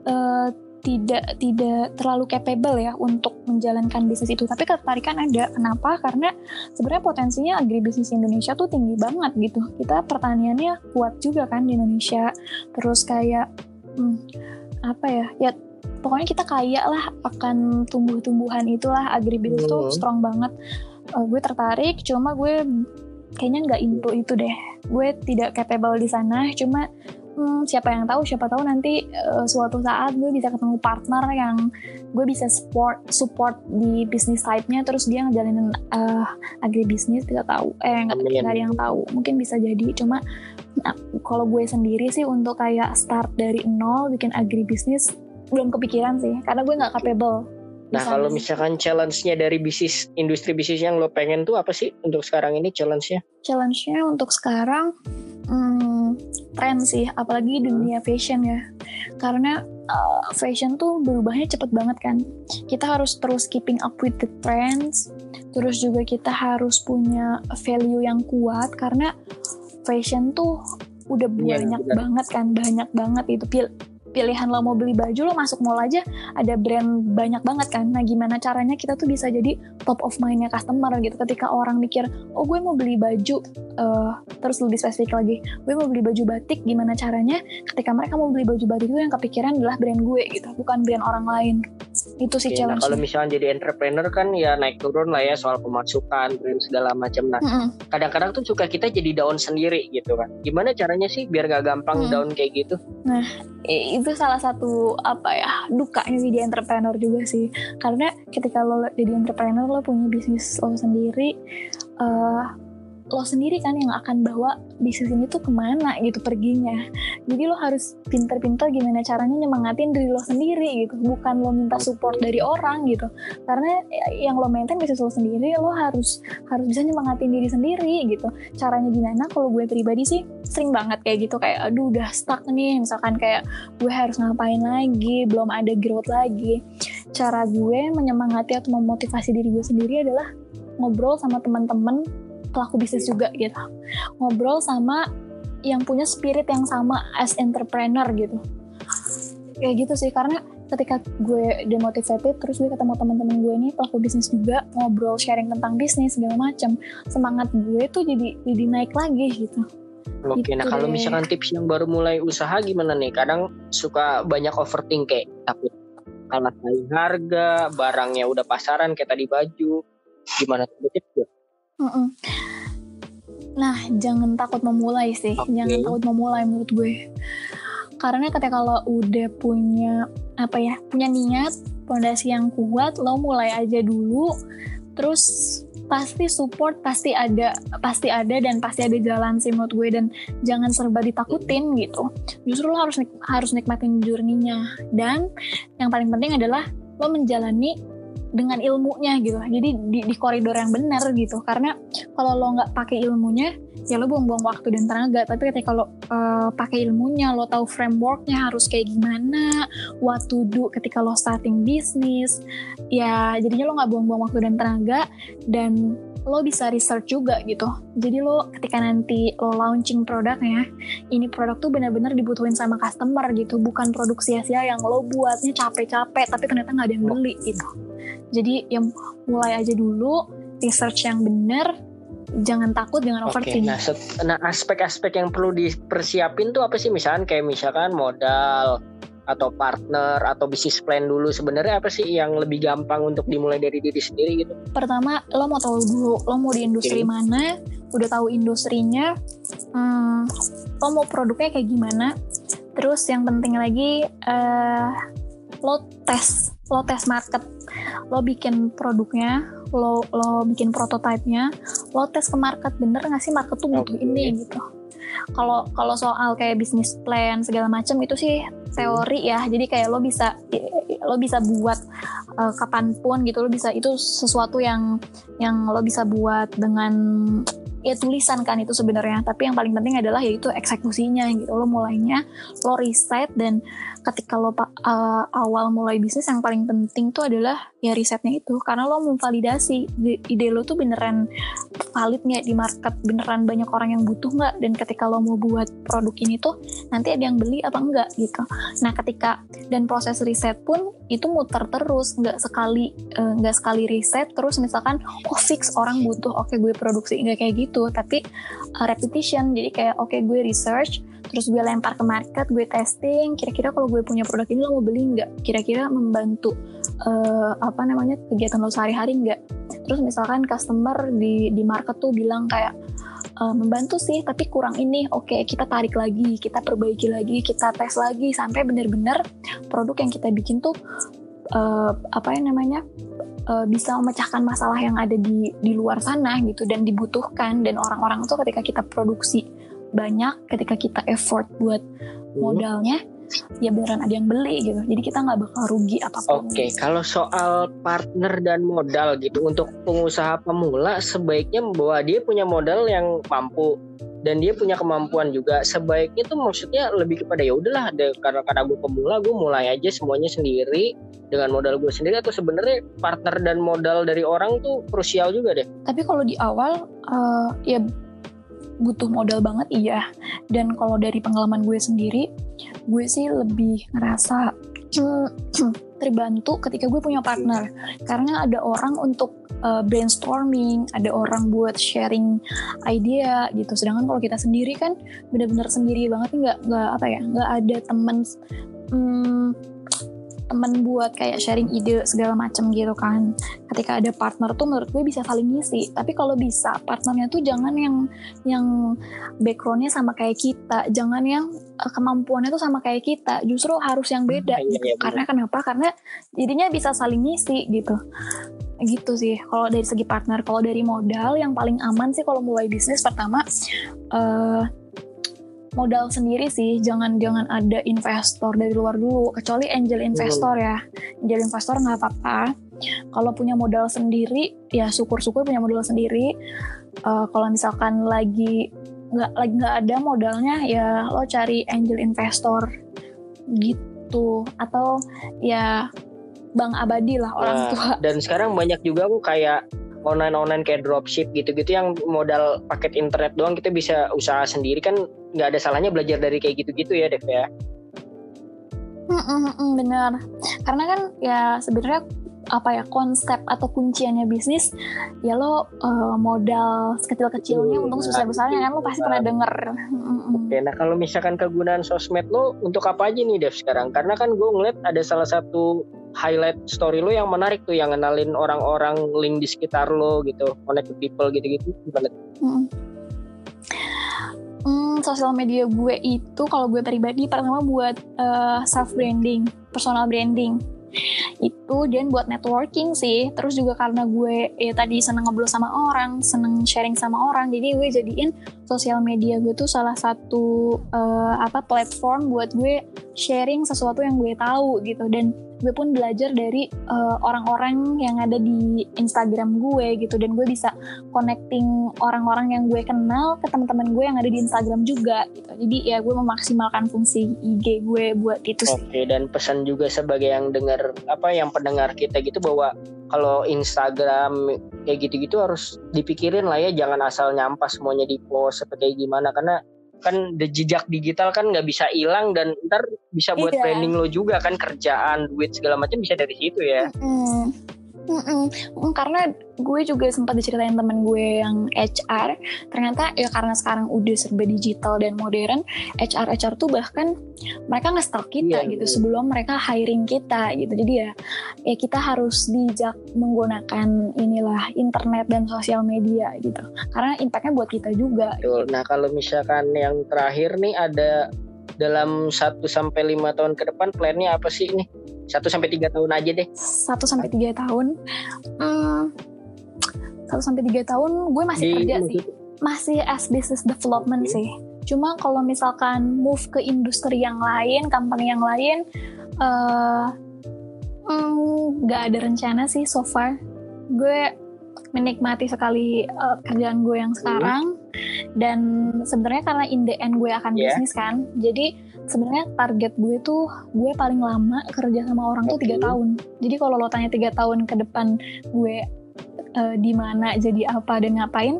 uh, tidak tidak terlalu capable ya untuk menjalankan bisnis itu. Tapi ketertarikan ada. Kenapa? Karena sebenarnya potensinya agribisnis Indonesia tuh tinggi banget gitu. Kita pertaniannya kuat juga kan di Indonesia. Terus kayak hmm, apa ya? Ya pokoknya kita kaya lah akan tumbuh-tumbuhan itulah. Agribisnis tuh hmm. strong banget. Uh, gue tertarik cuma gue kayaknya nggak into itu deh. Gue tidak capable di sana cuma hmm, siapa yang tahu siapa tahu nanti uh, suatu saat gue bisa ketemu partner yang gue bisa support support di bisnis type-nya terus dia ngejalanin uh, agribisnis bisa tahu. Eh nggak ada yang tahu. Mungkin bisa jadi cuma nah, kalau gue sendiri sih untuk kayak start dari nol bikin agribisnis belum kepikiran sih. Karena gue nggak capable Nah kalau misalkan challenge-nya dari bisnis industri bisnis yang lo pengen tuh apa sih untuk sekarang ini challenge-nya? Challenge-nya untuk sekarang hmm, tren sih, apalagi dunia fashion ya. Karena uh, fashion tuh berubahnya cepet banget kan. Kita harus terus keeping up with the trends. Terus juga kita harus punya value yang kuat karena fashion tuh udah iya, banyak ya, banget kan, banyak banget itu pil pilihan lo mau beli baju lo masuk mall aja ada brand banyak banget kan. Nah gimana caranya kita tuh bisa jadi top of mindnya customer gitu. Ketika orang mikir oh gue mau beli baju uh, terus lebih spesifik lagi gue mau beli baju batik gimana caranya? Ketika mereka mau beli baju batik itu yang kepikiran adalah brand gue gitu bukan brand orang lain itu sih challenge nah, kalau misalnya jadi entrepreneur kan ya naik turun lah ya soal pemasukan brand segala macam nah kadang-kadang tuh suka kita jadi down sendiri gitu kan gimana caranya sih biar gak gampang mm. -hmm. down kayak gitu? Nah itu salah satu apa ya dukanya sih di entrepreneur juga sih. Karena ketika lo jadi entrepreneur lo punya bisnis lo sendiri uh, lo sendiri kan yang akan bawa bisnis ini tuh ke mana gitu perginya. Jadi lo harus pinter-pinter gimana caranya nyemangatin diri lo sendiri gitu. Bukan lo minta support dari orang gitu. Karena yang lo maintain bisnis lo sendiri lo harus harus bisa nyemangatin diri sendiri gitu. Caranya gimana? Kalau gue pribadi sih sering banget kayak gitu. Kayak aduh udah stuck nih. Misalkan kayak gue harus ngapain lagi? Belum ada growth lagi. Cara gue menyemangati atau memotivasi diri gue sendiri adalah ngobrol sama teman-teman pelaku bisnis juga gitu. Ngobrol sama yang punya spirit yang sama as entrepreneur gitu. Kayak gitu sih karena ketika gue demotivated terus gue ketemu teman-teman gue ini pelaku bisnis juga ngobrol sharing tentang bisnis segala macam semangat gue tuh jadi jadi naik lagi gitu. Oke, gitu nah kalau misalkan tips yang baru mulai usaha gimana nih? Kadang suka banyak overthink kayak takut kalah saing harga, barangnya udah pasaran kayak tadi baju. Gimana tuh tips Nah, jangan takut memulai sih. Okay. Jangan takut memulai menurut gue. Karena ketika kalau udah punya apa ya, punya niat, fondasi yang kuat, lo mulai aja dulu. Terus pasti support pasti ada, pasti ada dan pasti ada jalan sih menurut gue dan jangan serba ditakutin gitu. Justru lo harus harus nikmatin journey-nya. Dan yang paling penting adalah lo menjalani dengan ilmunya gitu. Jadi di, di koridor yang benar gitu. Karena kalau lo nggak pakai ilmunya ya lo buang-buang waktu dan tenaga. Tapi ketika lo uh, pakai ilmunya lo tahu frameworknya harus kayak gimana what to do ketika lo starting bisnis ya jadinya lo nggak buang-buang waktu dan tenaga. Dan lo bisa research juga gitu. Jadi lo ketika nanti lo launching produknya, ini produk tuh benar-benar dibutuhin sama customer gitu, bukan produk sia-sia yang lo buatnya capek-capek tapi ternyata nggak ada yang beli gitu. Jadi yang mulai aja dulu research yang benar, jangan takut, jangan overthink. Nah, nah aspek-aspek yang perlu dipersiapin tuh apa sih? Misalkan kayak misalkan modal, atau partner atau bisnis plan dulu sebenarnya apa sih yang lebih gampang untuk dimulai dari diri sendiri gitu? Pertama lo mau tahu dulu lo mau di industri okay. mana, udah tahu industrinya, hmm, lo mau produknya kayak gimana. Terus yang penting lagi uh, lo tes, lo tes market, lo bikin produknya, lo lo bikin prototipenya, lo tes ke market bener nggak sih market tuh butuh okay. ini gitu kalau kalau soal kayak bisnis plan segala macam itu sih teori ya. Jadi kayak lo bisa lo bisa buat uh, kapan pun gitu lo bisa itu sesuatu yang yang lo bisa buat dengan ya tulisan kan itu sebenarnya. Tapi yang paling penting adalah yaitu eksekusinya gitu. Lo mulainya lo riset dan ketika lo uh, awal mulai bisnis yang paling penting tuh adalah ya risetnya itu. Karena lo memvalidasi ide lo tuh beneran valid nggak di market? Beneran banyak orang yang butuh nggak? Dan ketika lo mau buat produk ini tuh nanti ada yang beli apa enggak gitu. Nah ketika dan proses riset pun itu muter terus. Nggak sekali eh, nggak uh, sekali riset terus misalkan oh fix orang butuh oke okay, gue produksi nggak kayak gitu. Tapi uh, repetition. Jadi kayak oke okay, gue research terus gue lempar ke market gue testing kira-kira kalau gue punya produk ini lo mau beli nggak? Kira-kira membantu uh, apa namanya kegiatan lo sehari-hari nggak? Terus misalkan customer di di market tuh bilang kayak uh, membantu sih tapi kurang ini. Oke okay, kita tarik lagi kita perbaiki lagi kita tes lagi. Sampai benar-benar produk yang kita bikin tuh uh, apa ya namanya bisa memecahkan masalah yang ada di di luar sana gitu dan dibutuhkan. Dan orang-orang tuh ketika kita produksi banyak ketika kita effort buat hmm. modalnya ya beneran ada yang beli gitu jadi kita nggak bakal rugi apa pun oke okay. kalau soal partner dan modal gitu untuk pengusaha pemula sebaiknya bahwa dia punya modal yang mampu dan dia punya kemampuan juga sebaiknya tuh maksudnya lebih kepada ya udahlah karena karena gue pemula gue mulai aja semuanya sendiri dengan modal gue sendiri atau sebenarnya partner dan modal dari orang tuh krusial juga deh tapi kalau di awal uh, ya butuh modal banget iya. Dan kalau dari pengalaman gue sendiri gue sih lebih ngerasa terbantu ketika gue punya partner. Karena ada orang untuk uh, brainstorming ada orang buat sharing idea gitu. Sedangkan kalau kita sendiri kan benar-benar sendiri banget nggak nggak apa ya nggak ada temen hmm, temen buat kayak sharing ide segala macam gitu kan. Ketika ada partner tuh menurut gue bisa saling ngisi. Tapi kalau bisa partnernya tuh jangan yang yang backgroundnya sama kayak kita. Jangan yang uh, kemampuannya tuh sama kayak kita. Justru harus yang beda hmm, gitu. iya, iya, karena kenapa? Karena jadinya bisa saling ngisi gitu. Gitu sih. Kalau dari segi partner kalau dari modal yang paling aman sih kalau mulai bisnis pertama uh, modal sendiri sih. Jangan jangan ada investor dari luar dulu. Kecuali angel investor ya. Angel investor nggak apa-apa. Kalau punya modal sendiri ya syukur-syukur punya modal sendiri. Uh, kalau misalkan lagi nggak lagi nggak ada modalnya ya lo cari angel investor gitu. Atau ya bank abadi lah orang nah, tua. Dan sekarang banyak juga kok kayak online-online kayak dropship gitu-gitu yang modal paket internet doang kita bisa usaha sendiri kan nggak ada salahnya belajar dari kayak gitu-gitu ya Dev ya. Mm -mm, bener. Karena kan ya sebenarnya apa ya konsep atau kunciannya bisnis ya lo uh, modal sekecil-kecilnya uh, untung sebesar-besarnya kan lo pasti pernah denger. Oke, nah kalau misalkan kegunaan sosmed lo untuk apa aja nih Dev sekarang? Karena kan gue ngeliat ada salah satu highlight story lo yang menarik tuh yang ngenalin orang-orang link di sekitar lo gitu, connect to people gitu-gitu gimana? Hmm. Hmm, sosial media gue itu kalau gue pribadi pertama buat uh, self branding, personal branding. Itu dan buat networking sih. Terus juga karena gue ya tadi seneng ngobrol sama orang seneng sharing sama orang jadi gue jadiin sosial media gue tuh salah satu uh, apa platform buat gue sharing sesuatu yang gue tahu gitu. Dan gue pun belajar dari eh, orang-orang uh, yang ada di Instagram gue gitu. Dan gue bisa connecting orang-orang yang gue kenal ke teman-teman gue yang ada di Instagram juga gitu. Jadi ya gue memaksimalkan fungsi IG gue buat itu. Oke dan pesan juga sebagai yang dengar apa yang pendengar kita gitu bahwa kalau Instagram kayak gitu-gitu harus dipikirin lah ya jangan asal nyampah semuanya di post seperti gimana karena kan jejak digital kan nggak bisa hilang dan ntar bisa buat iya. branding lo juga kan kerjaan duit segala macam bisa dari situ ya. Mm-hmm. Mm-mm. Karena gue juga sempat diceritain temen gue yang HR, ternyata ya karena sekarang udah serba digital dan modern, HR HR tuh bahkan mereka nge-stalk kita yeah, gitu yeah. sebelum mereka hiring kita gitu. Jadi ya ya kita harus bijak menggunakan inilah internet dan sosial media gitu. Karena impactnya buat kita juga. Betul. Nah kalau misalkan yang terakhir nih ada dalam 1 sampai lima tahun ke depan plannya apa sih ini? 1 sampai tiga tahun aja deh. 1 sampai tiga tahun. Hmm, 1 sampai tiga tahun gue masih Di, kerja sih. Masih as business development okay. sih. Cuma kalau misalkan move ke industri yang lain, company yang lain, uh, hmm, gak ada rencana sih so far. Gue menikmati sekali uh, kerjaan gue yang sekarang dan sebenarnya karena in the end gue akan yeah. bisnis kan jadi sebenarnya target gue tuh gue paling lama kerja sama orang okay. tuh tiga tahun jadi kalau lo tanya tiga tahun ke depan gue uh, di mana jadi apa dan ngapain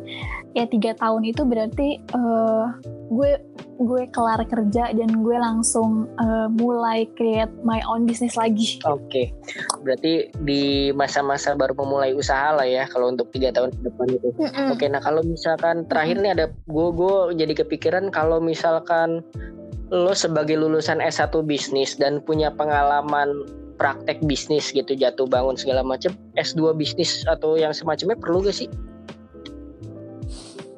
ya tiga tahun itu berarti uh, gue gue kelar kerja dan gue langsung uh, mulai create my own business lagi. Oke, okay. berarti di masa-masa baru memulai usaha lah ya kalau untuk tiga tahun ke depan itu. Mm -hmm. Oke, okay, nah kalau misalkan terakhir mm -hmm. nih ada gue gue jadi kepikiran kalau misalkan lo sebagai lulusan S1 bisnis dan punya pengalaman praktek bisnis gitu jatuh bangun segala macam S2 bisnis atau yang semacamnya perlu gak sih?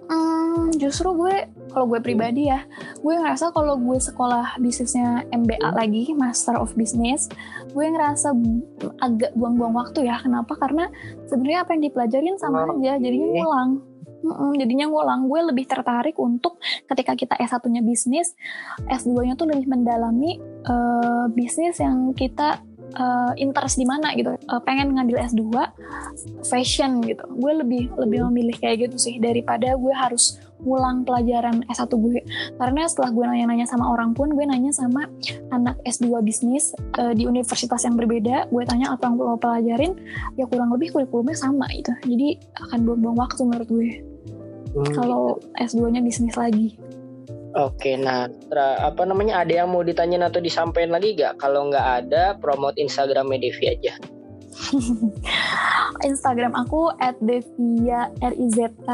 Hmm, justru gue kalau gue pribadi ya gue ngerasa kalau gue sekolah bisnisnya MBA hmm. lagi Master of Business gue ngerasa agak buang-buang waktu ya. Kenapa? Karena sebenarnya apa yang dipelajarin sama aja jadinya ngulang. Mm-mm, jadinya ngulang. Gue lebih tertarik untuk ketika kita S1-nya bisnis, S2-nya tuh lebih mendalami uh, bisnis yang kita uh, interest di mana gitu. Uh, pengen ngambil S2 fashion gitu. Gue lebih lebih memilih kayak gitu sih daripada gue harus ngulang pelajaran S1 gue. Karena setelah gue nanya-nanya sama orang pun gue nanya sama anak S2 bisnis uh, di universitas yang berbeda. Gue tanya apa yang lo pelajarin? Ya kurang lebih kurikulumnya sama gitu. Jadi akan buang-buang waktu menurut gue. Hmm. kalau S2 nya bisnis lagi Oke, nah tra, apa namanya ada yang mau ditanyain atau disampaikan lagi gak? Kalau nggak ada, promote Instagram Devi aja. [laughs] Instagram aku @devia rizk.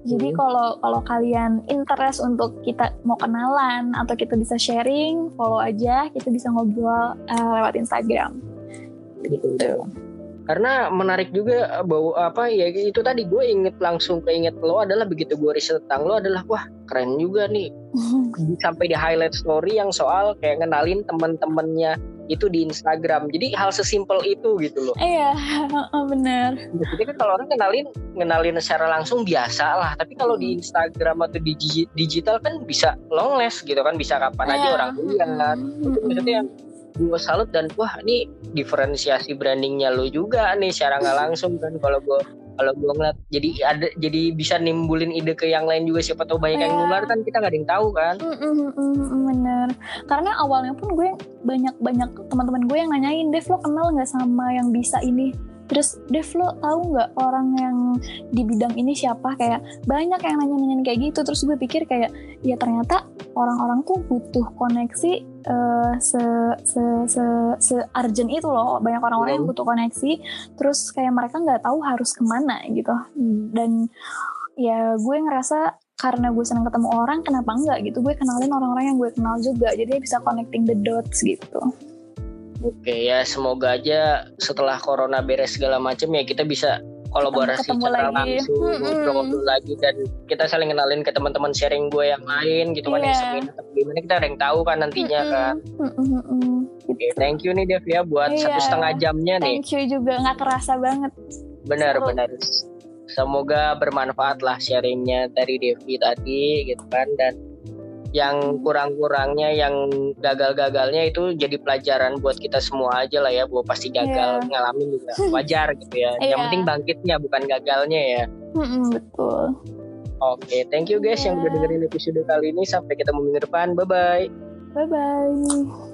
Jadi hmm. kalau kalau kalian interest untuk kita mau kenalan atau kita bisa sharing, follow aja, kita bisa ngobrol uh, lewat Instagram. Gitu karena menarik juga eh, bahwa apa ya itu tadi gue inget langsung keinget lo adalah begitu gue riset tentang lo adalah wah keren juga nih. [laughs] Sampai di highlight story yang soal kayak ngenalin temen-temennya itu di Instagram. Jadi hal sesimpel itu gitu loh. Iya [laughs] benar jadi kan kalau orang kenalin kenalin secara langsung biasa lah. Tapi kalau di Instagram atau di digital kan bisa long gitu kan. Bisa kapan aja iya. orang lihat. itu maksudnya gue salut dan wah ini diferensiasi brandingnya lo juga nih secara nggak langsung kan kalau gue kalau gue ngeliat. Jadi ada jadi bisa nimbulin ide ke yang lain juga siapa tahu banyak yeah. yang nular kan kita nggak ada yang tahu kan. Mm, mm, mm, bener. Karena awalnya pun gue banyak banyak teman-teman gue yang nanyain Dev lo kenal nggak sama yang bisa ini terus Dev lo tahu nggak orang yang di bidang ini siapa? Kayak banyak yang nanya-nanya kayak gitu. Terus gue pikir kayak ya ternyata orang-orang tuh butuh koneksi uh, se se se se urgent itu loh. Banyak orang-orang yang butuh koneksi. Terus kayak mereka nggak tahu harus ke mana gitu. Dan ya gue ngerasa karena gue senang ketemu orang kenapa enggak gitu? Gue kenalin orang-orang yang gue kenal juga. Jadi bisa connecting the dots gitu Oke ya semoga aja setelah corona beres segala macam ya kita bisa kolaborasi ketemu secara lagi. langsung ngobrol-ngobrol lagi dan kita saling kenalin ke teman-teman sharing gue yang lain gitu kan yeah. yang iya. seminar tapi gimana kita ada yang tahu kan nantinya mm-hmm. kan mm-hmm. oke okay, thank you nih Dev ya buat yeah. satu setengah jamnya nih thank you juga nggak kerasa banget benar Seru. benar semoga bermanfaat lah sharingnya dari Devi tadi gitu kan dan yang kurang-kurangnya yang gagal-gagalnya itu jadi pelajaran buat kita semua aja lah ya bahwa pasti gagal yeah. ngalamin juga. [laughs] Wajar gitu ya. Yeah. yang penting bangkitnya bukan gagalnya ya. Mm-hmm, betul. Oke okay, thank you guys yeah. yang udah dengerin episode kali ini. Sampai ketemu minggu depan. Bye bye bye bye